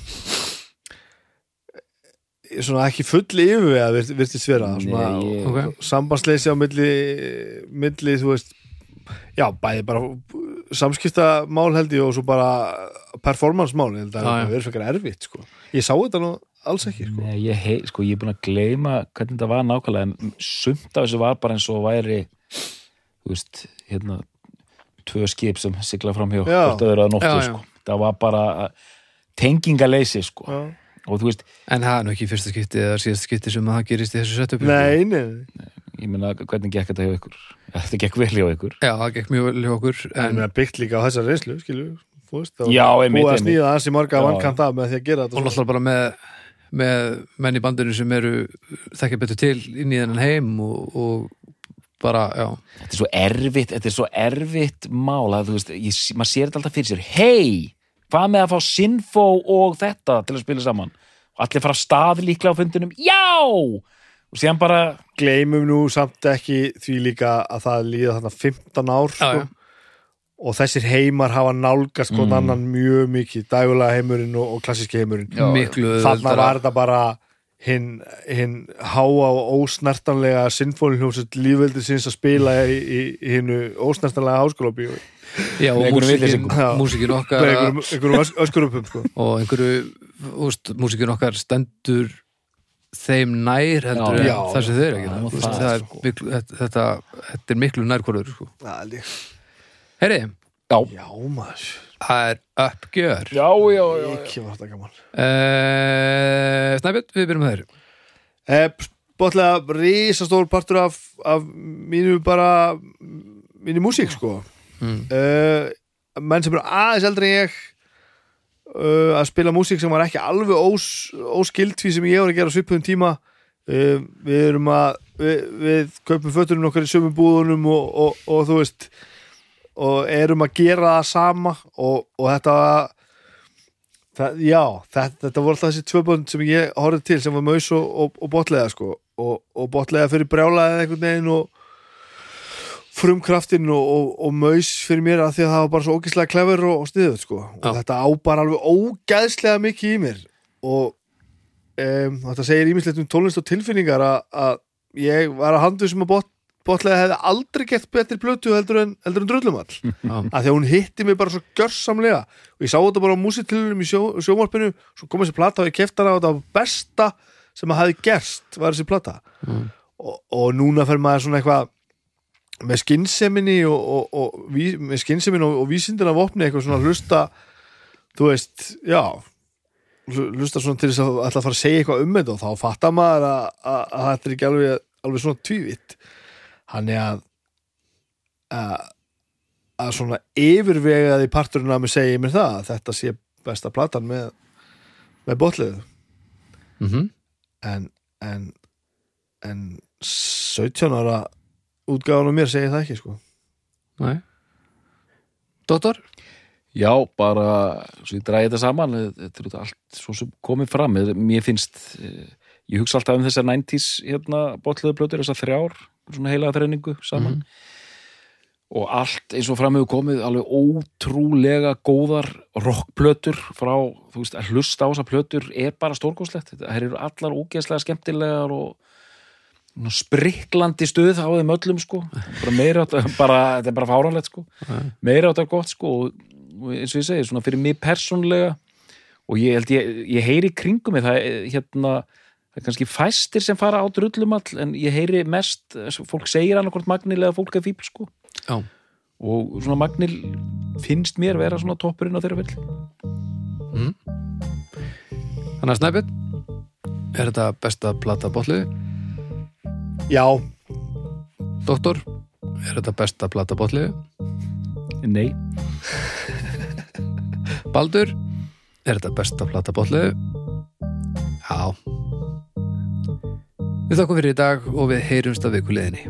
svona ekki full yfirvega virt, virtist vera svona, Nei, ég- Ok. sambandsleysi á milli, milli þú veist já, bæði bara samskiptamál held ég og svo bara performance-mál, ég held að það verið fyrir erfitt sko. ég sá þetta nú alls ekki sko. Nei, ég, hei, sko, ég er búin að gleyma hvernig þetta var nákvæmlega en sumt af þessu var bara eins og væri þú veist, hérna tvö skip sem sigla fram hjá öðru að nóttu, Já, já. sko það var bara tengingaleysi, sko Já. og þú veist, en það er nú ekki fyrsta skipti eða síðasta skipti sem að það gerist í þessu setupi nei, nei, ég meina, hvernig gekk þetta hjá ykkur þetta gekk vel hjá ykkur já, það gekk mjög vel hjá okkur en mér byggt líka á þessa reynslu skilju, þú og Já, einmitt, búið að einmitt. snýða ansi marga Já. vankant af með því að gera og þetta svona. náttúrulega bara með með menn í bandinu sem eru þekkja betur til inn í þennan heim og, og bara, já. Þetta er svo erfitt, þetta er svo erfitt mál að þú veist, ég, maður sér þetta alltaf fyrir sér. Hei, hvað með að fá Sinfo og þetta til að spila saman? Og allir fara stað líklega á fundinum. Já, og síðan bara gleymum nú samt ekki því líka að það líða þarna 15 ár Já, sko. já. Og þessir heimar hafa nálgast Mm. annan mjög mikið dægulega heimurinn og, og klassíski heimurinn auðveldara. var þetta bara hinn hin háa og ósnertanlega sinfóniljónsett lífveldi sinns að spila í, í, í hinnu ósnertanlega háskólabíu já, og músikin, okkar einhverjum, einhverjum ös- öskurupum sko. og einhverju músikin okkar stendur þeim nær heldur Já, en já, það sem þau eru ekki það, það er sko. þetta, þetta, þetta er miklu nærkvörður sko. Já, líka. Heyri, já, já maður. Það er uppgjör. Já, já, já, ekki var þetta gaman. Uh, Snæbjörn, við byrjum með þeir Eh, Bóttlega risastór partur af, af mínu bara mínu músík sko. Mm. uh, menn sem eru aðeins eldri en ég uh, að spila músík sem var ekki alveg ós, óskild því sem ég var að gera svipuðum tíma. Uh, við erum að við, við kaupum fötunum okkar í sömum búðunum og, og, og þú veist og erum að gera það sama og, og þetta það, já, þetta, þetta voru alltaf þessi tvö bönd sem ég horfði til sem var maus og, og, og botlega sko. Og, og botlega fyrir brjálaðið einhvern veginn og frumkraftin og, maus fyrir mér að því að það var bara svo ógæslega klefur og, stiðut sko. Og Já. þetta á bara alveg ógæðslega mikið í mér. Og um, þetta segir ímislegt um tónlist og tilfinningar að, að ég var að handu sem að bot, botlega hefði aldrei gett betri plötu heldur en, heldur en drullumall. Að því að hún hitti mig bara svo gjörsamlega. Og ég sá þetta bara á músitilunum í sjó, sjómarpinu svo kom þessi plata og ég kefti hana og var besta sem að hafi gerst var þessi plata. Mm. og, og núna fer maður svona eitthvað með skynnseminni og, og, og með skynnseminni og, og vísindina vopni eitthvað svona hlusta þú veist, já hlu- hlusta svona til þess að að fara að segja eitthvað um þetta og þá fattar maður að, að, að þetta er ekki alveg, alveg svona tvívitt hann er að að, að svona yfirvegaði parturinn að mig segja mér það að þetta sé besta platan með með botliðu Mhm. en, en en 17 ára útgáðan á mér segir það ekki sko Nei. Dóttor? Já, bara, svo ég dræði þetta saman þetta er allt svo sem komið fram mér finnst, eh, ég hugsa alltaf um þessar 90s hérna, botluðu blötur þessar þrjár, svona heila þreiningu saman. Og allt eins og fram hefur komið alveg ótrúlega góðar rockplötur frá, þú veist, að hlusta á þessar plötur er bara stórgóðslegt, her eru allar ógeðslega skemmtilegar og spriklandi stuð á þeim öllum sko, bara meira átt- bara, þetta er bara fáránlegt sko. Meira átt að gott sko. Og, eins og ég segi, svona fyrir mig persónlega og ég held ég, ég heyri kringum mig það hérna það er kannski fæstir sem fara á drullumall en ég heyri mest, fólk segir annarkvort magnil eða fólk er fíbl sko Já. og svona magnil finnst mér vera svona toppurinn á þeirra vill Þannig að Snæbjörn Er þetta besta plata botliðu? já, Dóttor? Er þetta besta plata botliðu? Nei, Baldur? Er þetta besta plata botliðu? Já Við þakkum fyrir í dag og við heyrumst af vikuleginni